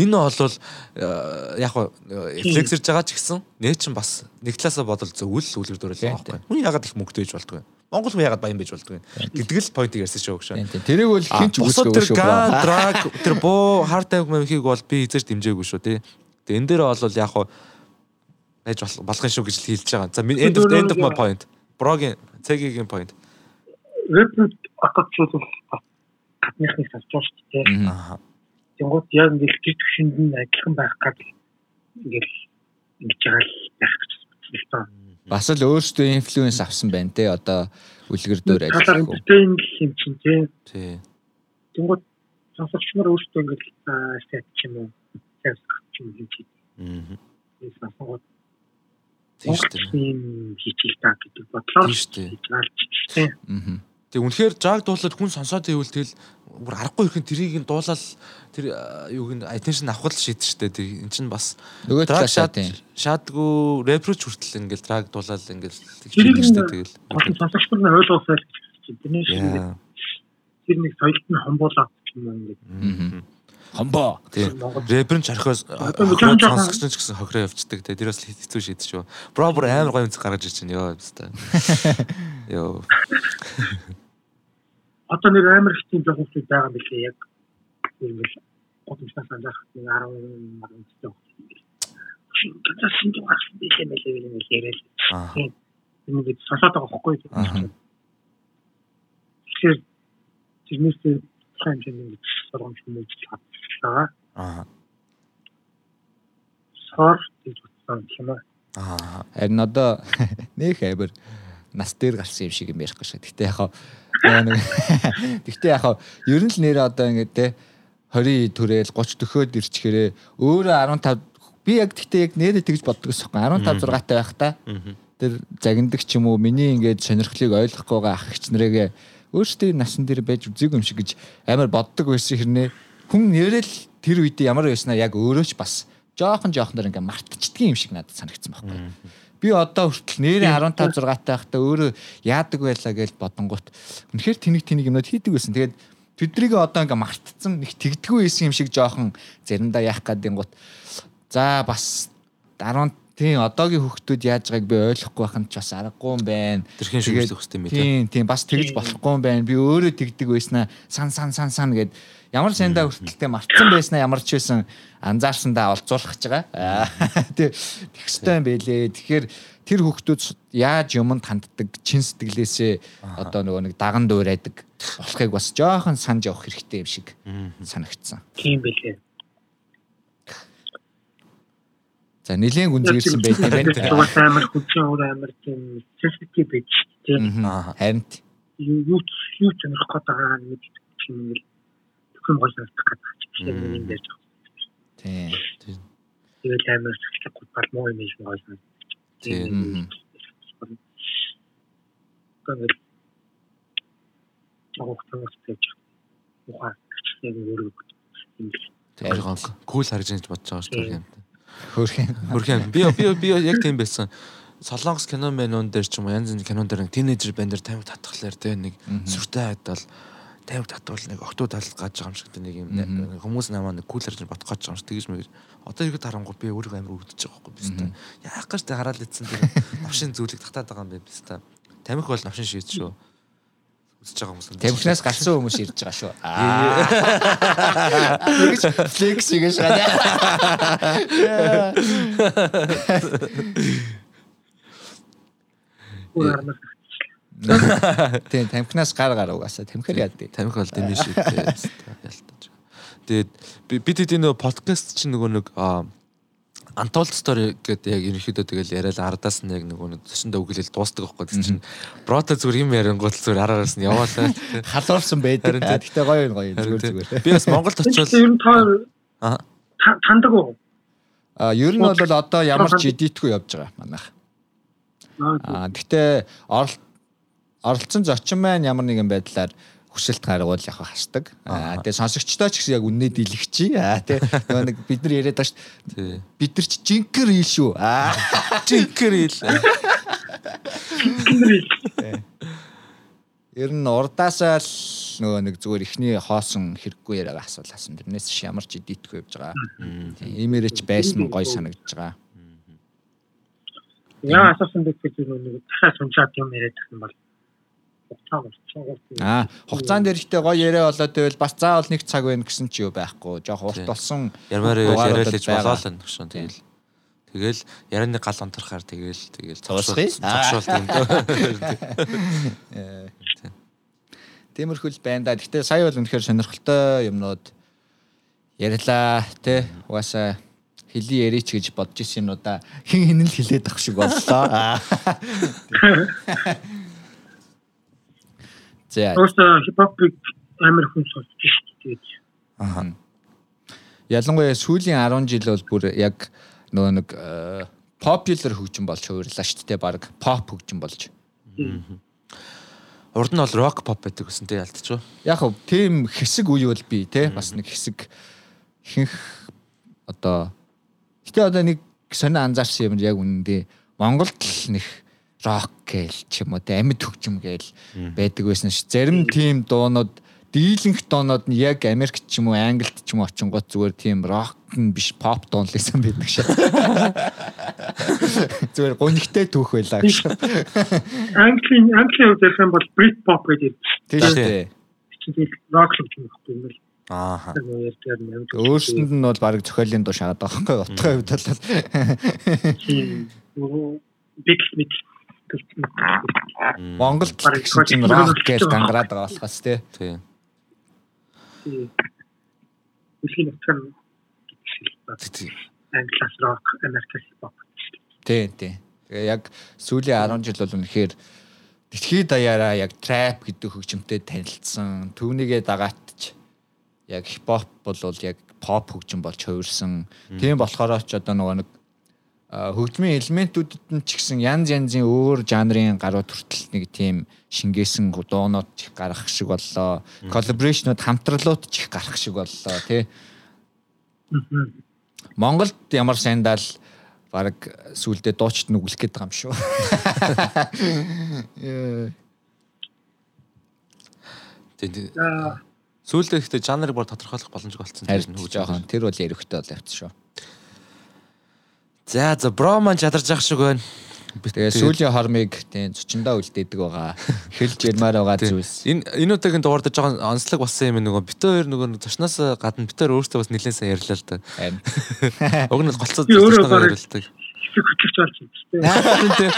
Speaker 1: Энэ бол э, яг флексэрж байгаа ч гэсэн нээ чин бас нэг талаасаа бодол зөвл үлгэр дуурайл байгаа байхгүй. Хүн яагаад их мөнгөтэй байж болдгоо. Монгол хүн яагаад баян байж болдгоо гэдэг л point ярьсан шүү гэж.
Speaker 2: Тэрийг бол хинч
Speaker 1: үсгөөгүй шүү. Gun, drug, тэр буу, hard time мэмхийг бол би эзэж дэмжээгүй шүү тий. Тэгээ энэ дээр бол яг хуу байж болох юм шүү гэж хэлж байгаа. За end of end of my point. Брогийн цэгийн point.
Speaker 3: Акацууд бол гадныхныг салж байгаа шүү дээ. Аа. Тэнгууд яг ингээл тэр төвшөнд нь адилхан байх гад ингээл ингэж байгаа л байх гэж байна.
Speaker 2: Бас л өөртөө инфлюенс авсан байна те одоо үлгэр дөр
Speaker 3: ажиллах. Entertain юм чинь те.
Speaker 1: Тий.
Speaker 3: Тэнгууд сонсогч нар өөртөө ингээл сет ч юм уу тест ч юм хийж. Аа. Энэ сонсогч тийм шүү дээ. Хийчих та гэдэг бодлоо. Тийм шүү дээ. Аа.
Speaker 1: Тэг үнэхээр жаг дуулаад хүн сонсоод байвал тэгэл бүр аргагүй ихэн тэрийг нь дуулаад тэр юуг нь attention авах л шийдэж штэ тэг эн чинь бас
Speaker 2: нөгөө талаа
Speaker 1: шаадгүй рэпрч хүртэл ингээл драг дуулаад ингээл тэгж штэ тэгэл
Speaker 3: сонсогч нар ойлгоосоо л гэж чинь тэрний шиг тэр нэг соёлт нь хомбуулаад юм ингээд
Speaker 2: Хомбоо.
Speaker 1: Рэпер нь чархоос сонсогч ч гэсэн хохироо явцдаг. Тэгээ тэр бас хэцүү шийдэж шүү. Бро бүр амар гоё үнцэг гаргаж байна ёо хэвээр. Йоо. [LAUGHS] [LAUGHS]
Speaker 3: Одоо нэр амар их тийм жоохон байгаа юм билээ яг. Ингээл годамжнаас анзаарах нэг 10 10 цэцэг. Шинэ шинэ дугаар билээ мэлээ мэлээ яриад. Тийм. Ингээд сонсоод байгаа байхгүй? Тэгэхээр тэрнээс сайн хэмжээний сургамж хүмүүж байгаа. Аа. Сор гэж утсан юм аа.
Speaker 2: Аа. Харин одоо [LAUGHS] нөх амир нас дээр гарсан юм шиг юм ярихгүй шээ. Гэтэ яг нэг [LAUGHS] Гэтэ яг ер нь л нэр одоо ингэ те 20 түрээл 30 төхөөд ирчихээрээ өөрөө 15 би яг гэтээ яг нэрээ тэгж боддог ус хэвгүй 15 6 таа байх та. Тэр загиндаг ч юм уу миний ингээд сонирхлыг ойлгохгүй байгаа ах ихч нарэгээ өөрсдөө насан дээр байж үзээгүй юм шиг гэж амар боддог байсан хэрнээ хүн нэрэл тэр үед ямар байснаа яг өөрөө ч бас жоохон жоохноор ингээ мартчихдгийн юм шиг надад санагдсан байхгүй. Би одоо хүртэл нэрээ 15 6 тахта өөрөө яадаг байлаа гэж бодонгууд үнэхээр тэнэг тэнэг юмнууд хийдэг байсан. Тэгээд тэднийг одоо ингээ мартцсан нэг тэгдэггүй байсан юм шиг жоохон заримдаа яах гэдэг гот за бас 10 Тийм одоогийн хүүхдүүд яаж байгааг би ойлгохгүй байхын ч бас аргагүй юм байна.
Speaker 1: Тэрхэн шүүмжлэх хэрэгтэй юм
Speaker 2: тийм. Тийм бас тэгж болохгүй юм байна. Би өөрөө тэгдэг байснаа сан сан сан сан гэд ямар сандаа хүртэлтэй мартсан байснаа ямар ч байсан анзаарсандаа олзуулах гэж байгаа. Тэг тэгстэй юм бэлээ. Тэгэхээр тэр хүүхдүүд яаж юмд ханддаг чин сэтгэлээсээ одоо нөгөө нэг даган дуурайдаг болохыг бас жоохон санаж явах хэрэгтэй юм шиг санагдсан.
Speaker 3: Тийм бэлээ.
Speaker 2: За нэлийн гүнзгийрсэн байт юм байна.
Speaker 3: Тэгвэл амар хүчин өөр амар тийм sensitive байж тийм.
Speaker 2: Харин
Speaker 3: юу юу сонирх гээд байгаа нэг юм л зөвхөн гол насдаг гэдэг чинь юм байж байгаа.
Speaker 2: Тийм.
Speaker 3: Тэгэл амар сэтгэл гол муу юм шиг гол нас.
Speaker 2: Тийм.
Speaker 3: Тэгэл яг томс гэж ухаа нэг өөрөө юм.
Speaker 1: Тэр кул харж ингэж бодож байгаа шүү дээ.
Speaker 2: Хөрхэн.
Speaker 1: Хөрхэн. Би би би яг тийм байсан. Солонгос кино мэнүүн дээр ч юм уу янз бүрийн кинон дээр тинейжер банд дээр тамиг татхлаар те нэг сүртэй хайдал тамиг татвал нэг октоо талд гаж байгаа юм шиг нэг юм хүмүүс намаа нэг кул харж бодох гэж байгаа юм шиг тэгж мэгэр одоо ихэд харангуй би өөрийгөө амар өвдөж байгаа байхгүй биз дээ. Яах гэж тэ хараад ицсэн дээр навшин [LAUGHS] зүйлийг татаад байгаа юм бэ биз дээ. Тамих бол навшин шийд шүү үзэж байгаа хүмүүс.
Speaker 2: Тамхинаас гарсан хүмүүс ирж байгаа шүү. Аа. Тэгэж флекс хийж байгаа. Тийм тамхинаас гар гар угаасаа тамхир яа дээ.
Speaker 1: Тамхи бол дэмий шүү. [LAUGHS] Ялтаж. Тэгээд би тэд энэ подкаст чинь нөгөө нэг Untold Story гэдэг яг ерөнхийдөө тэгэл яриад ардаас нь яг нөгөө зочиндөө өглөөл дуустдаг байхгүй тийм чинь Брото зүгээр юм ярингууд зүгээр араараас нь яваалаа
Speaker 2: халуурсан байдаг. Гэхдээ гоё гоё зүгээр зүгээр.
Speaker 1: Би бас Монголд очиод
Speaker 3: ер нь та тандаг уу?
Speaker 2: А ер нь бол одоо ямар ч эдитгүй явж байгаа манайх. А гэхдээ оролцсон зочин маань ямар нэгэн байдлаар хүсэлт гаргуул яг хасдаг. Аа тэгээ сонсогчдоо ч гэсэн яг үннээ дийлэгчи. Аа тэгээ нөгөө нэг бид нар яриад байгаа шүү. Бид нар ч жинкер ил шүү. Аа
Speaker 1: жинкер ил.
Speaker 2: Ер нь урдаасаа л нөгөө нэг зүгээр ихний хоосон хэрэггүй яриаг асуулаасан. Тэрнээс ч ямар ч дийтгэхгүй явж байгаа. Имэрэж байсан гой санагдаж байгаа.
Speaker 3: Яа асуусан бэ гэж нэг дахиад сунжаад юм яриад тахсан бол
Speaker 2: хугацаа болчихсон. Аа, хугацаан дээр ихтэй гоё яриа болоод байвал бас заавал нэг цаг байна гэсэн ч юу байхгүй. Жохо урт болсон.
Speaker 1: Ярмаар яриа л болоо л гэсэн. Тэгэл Тэгэл ярианы гал онторхаар тэгэл тэгэл
Speaker 2: цогшуулт юм дөө. [LAUGHS] Тиймэрхүүл байна да. Гэтэ сая бол үнэхээр сонирхолтой юмнууд ярьлаа тий. Угаасаа хэлий яриач гэж бодож исэн юмудаа хин хин л хэлээд ах шиг боллоо. [LAUGHS]
Speaker 3: За. Просто хипхопыг амар хүн сонсож шүү дээ.
Speaker 2: Аа. Ялангуяа сүүлийн 10 жил бол бүр яг нөгөө нэг popular хөгжим болж хөвөрлөө шүү дээ. Бараг pop хөгжим болж.
Speaker 1: Урд нь бол rock pop байдаг гэсэн тэ ялтчихв.
Speaker 2: Яг хөө тийм хэсэг үе бол би те бас нэг хэсэг ихэнх одоо гэтээ одоо нэг сонио анзаарсан юм яг үнэндээ Монголд л нэг рок гээл ч юм уу те амьд хөгжим гээл байдаг байсан ш. Зарим тийм дуунууд дийлэнх дуунууд нь яг Америкт ч юм уу Англид ч юм уу очингууд зүгээр тийм рок нь биш поп дуун л исэн байдаг ш. [LAUGHS] Зүгээр гонигтэй түүх байлаа гэж.
Speaker 3: Английн Английн ярих юм бол Brit pop гэдэг.
Speaker 2: Тийм шүү.
Speaker 3: Чинь рок хөгжим байхгүй юм л.
Speaker 2: Аа. Өөрсөнд нь бол баг зохиолын дуу шахаад байгаа байхгүй утгай хувьд бол.
Speaker 3: Тийм. Big Smith
Speaker 2: Монголд гэсэн чинь рок гэж гангараад байгаа болохоос тий.
Speaker 1: Тий.
Speaker 3: Үсгийн утгаар тий. Англиас рок, Америкас pop.
Speaker 2: Тий, тий. Тэгээ яг сүүлийн 10 жил бол үнэхээр дэлхийд даяараа яг trap гэдэг хөгжимтэй танилцсан. Түүнийгээ дагаатч яг хипхоп бол яг pop хөгжим болж хувирсан. Тийм болохоор ч одоо нөгөө нэг хөгжмийн элементүүдэд нь ч гэсэн янз янзын өөр жанрын гарууд хүртэл нэг тийм шингээсэн дуунууд ч гарах шиг боллоо. Коллаборашнууд хамтралууд ч их гарах шиг боллоо тий. Монголд ямар сандал баг сүулдэ дуучид нүглэх гээд байгаа юм шүү. [LAUGHS]
Speaker 1: Тийм. Сүүлдээ ихтэй жанрыг бор тодорхойлох боломжтой болсон.
Speaker 2: Тэр бол эрэхтэй бол явц шүү.
Speaker 1: За за бро маань чадарж ах шиг байна.
Speaker 2: Тэгээ сүүлийн хормыг тийм зочиндоо үлдээдэг байгаа. Хэлж ярмаар байгаа зүйлс.
Speaker 1: Энэ энэ удаагийн дугаардаж байгаа онцлог болсон юм нөгөө бит хоёр нөгөө зочноос гадна бит хоёр өөрсдөө бас нэлээд сайн ярьлаа л да. Уг нь [LAUGHS] голцоо зочноо ярьлаа
Speaker 3: хөтлөгч болж байна
Speaker 1: тийм.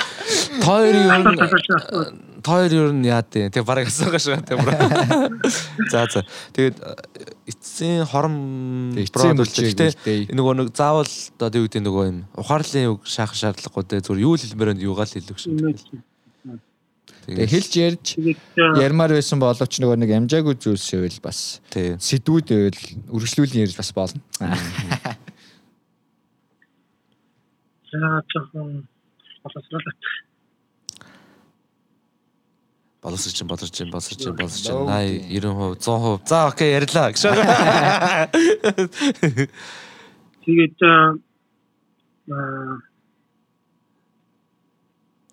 Speaker 1: Тойр юу тойр юу нь яа тий. Тэг бараг асуугаа шүү тийм. За за. Тэгээд эцсийн хором
Speaker 2: бро гэхдээ
Speaker 1: нөгөө нэг заавал одоо юу гэдэг нөгөө юм ухаарлын үг шаах шаардлагагүй те зүгээр юу л хэлмээр нь юугаал хэлэх шүү.
Speaker 2: Тэгээ хэлж ярьж ярмаар байсан боловч нөгөө нэг амжаагүй зүйлсэвэл бас сэдвүүд байвал үргэлжлүүлэн ярьж бас болно.
Speaker 3: За жоохон боловсруулах
Speaker 1: боловсрч чинь боловсрч чинь боловсрч чинь боловсрч чинь 80 90% 100% за окей ярьлаа [LAUGHS] гэж.
Speaker 3: Тэгээд аа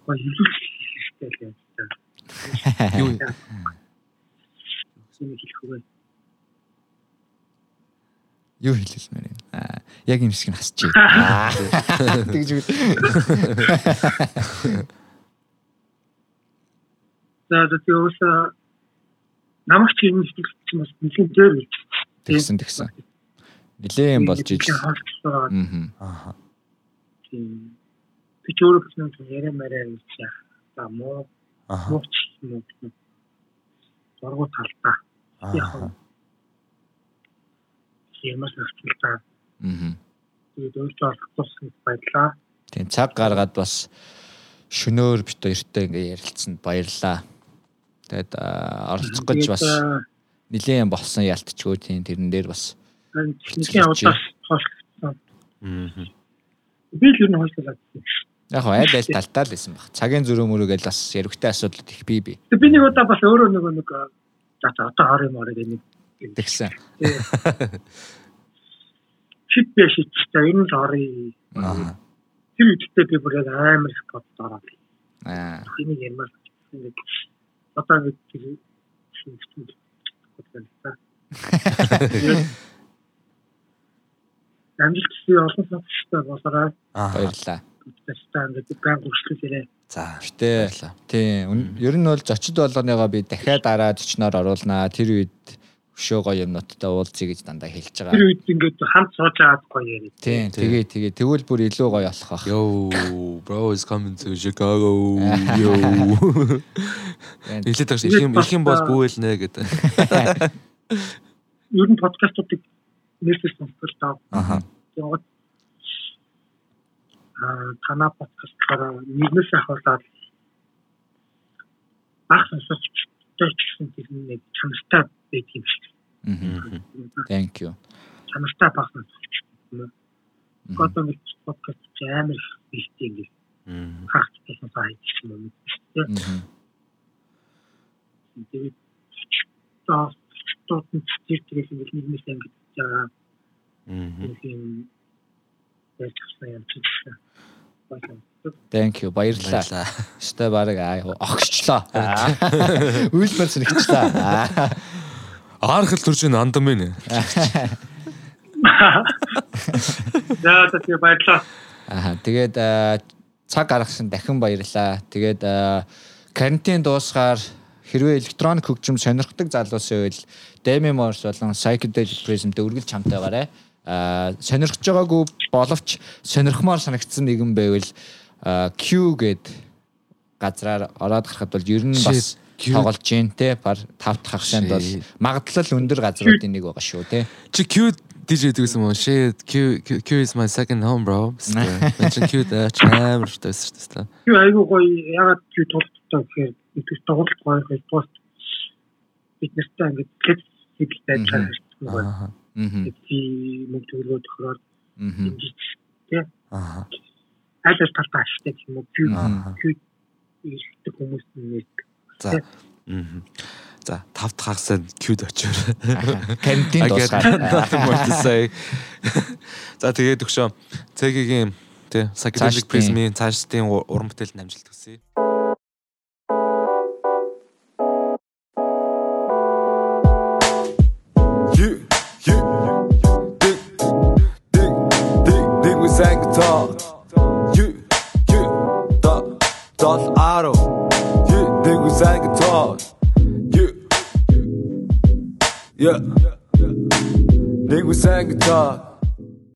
Speaker 3: баярлалаа.
Speaker 1: Юу юм?
Speaker 2: Юу хэлэлмээр юм? Аа яг юм шиг нь хасчих. [LAUGHS] Тэгж үү.
Speaker 3: За тэгээ ууса намайг ч юм шиг ч бас нэлийн дээр үз.
Speaker 2: Тэгсэн тэгсэн. Нилээн болж иж.
Speaker 1: Аа.
Speaker 3: Би ч өөрөө нэг яриа мараа яах. За муу. Мууч юм уу. Зургуу талдаа. Яг ямаас авчлаа. Аа. Тэгээд өөртөө олгосон баярлаа.
Speaker 2: Тийм цаг гаргаад бас шөнөөр бит хоёртой ингээ ярилцсанд баярлаа. Тэгээд оролцох гэж бас нилээн болсон ялтчгүй тийм тэрэн дээр бас
Speaker 3: нилээн удаас хоошлсон. Аа. Би л юу нэг хойшлаад.
Speaker 2: Яг хоо аль аль талтаа л байсан баг. Цагийн зөрөө мөрөөгөл бас яригтай асуудал их бий бий.
Speaker 3: Би нэг удаа бас өөрөө нөгөө нэг за одоо хор юм ороо нэг
Speaker 2: тэгсэн.
Speaker 3: Шит биш та ер нь орё. Тэр үедээ би бүр яг амар их боддоо. Аа. Энийг ямар ингэж одоо нэг шинжтэй бодсон. Амжилт чи олон сонсогчтой болоорой.
Speaker 2: Баярлалаа.
Speaker 3: Тэстан гэдэг ган гүшлүүлээрэй.
Speaker 2: За. Гэтэ тийм ер нь бол зочид болгоныгоо би дахиад дараа зочноор оруулнаа. Тэр үед өшөө гоё юмнуудтай уулзъя гэж дандаа хэлж байгаа.
Speaker 3: Тэр үед ингээд хамт сууж аваад гоё яриа.
Speaker 2: Тийм, тэгээ тэгээ тэгвэл бүр илүү гоё болох бах.
Speaker 1: Yo, bro is coming to Chicago. Yo. Хэлээд байгаа их юм их юм бол бүүэлнэ гэдэг.
Speaker 3: Ер нь подкастуудыг нэрсэж сонсдог таа.
Speaker 2: Аха.
Speaker 3: Тэгээд аа танаа подкастлаараа нэгнээс ахуулаад баг сонсогч гэсэн тэр нэг чанартай байдаг юм шиг.
Speaker 2: Аа. Thank you.
Speaker 3: Чанартай басан юм. Одоо нэг подкаст амар бэлтээ ингэ. Аа. Хагт гэсэн сайн юм юм. Аа. Тэгээд таа тотын тэр тэрээс ингэ нэгнээс ингэ жаа. Аа. Тийм. Тэгсэн юм чи.
Speaker 2: Thank you. Баярлалаа. Өстой баг огшчлоо. Үйлмэр сэрэгчлээ.
Speaker 1: Аархал төрж ин андам ээ.
Speaker 3: За тэгээ баярлалаа.
Speaker 2: Аа тэгээд цаг гаргасан дахин баярлалаа. Тэгээд карантин дуусгаар хэрвээ электроник хөгжим сонирхдаг залуус байвал Demi Morse болон Psychedelic Prism-д үргэлж хамтаагаарай. Аа сонирхож байгаагүй боловч сонирхмоор санагдсан нэгэн байвал Q гэд газраар ороод гарахад бол ер нь бас тоглож जैन те бар 5 дахь хагшаанд бол магадлал өндөр газруудын нэг байгаа шүү те.
Speaker 1: Чи Q DJ дэгсэн мөн shit Q Q is my second home bro. Мэн Q да чамар тас тас.
Speaker 3: Q айгуу гоё ягаад Q тоглолттой гэхээр их тоглолт гоё пост бид нартай ингээд хэд хэдтэй чанартай гоё. Аа. Би мөнгө төгрөгөө тохироод
Speaker 2: тий.
Speaker 3: Аа. Аль аль талтаа ашигтай юм уу? Q Q ихтэй хүмүүс нэрдэг.
Speaker 1: За. За тав дахь хагасаа кьюд очоор.
Speaker 2: Кантин
Speaker 1: дуусгаад. За тэгээд өгшөө. Цэгийн тий psychedelic prism-ийн цаашдын уран бүтээлд амжилт хүсье. sang guitar. You, you, da, dal aro. think we sang guitars. Yeah. Yeah. Think we sang guitars.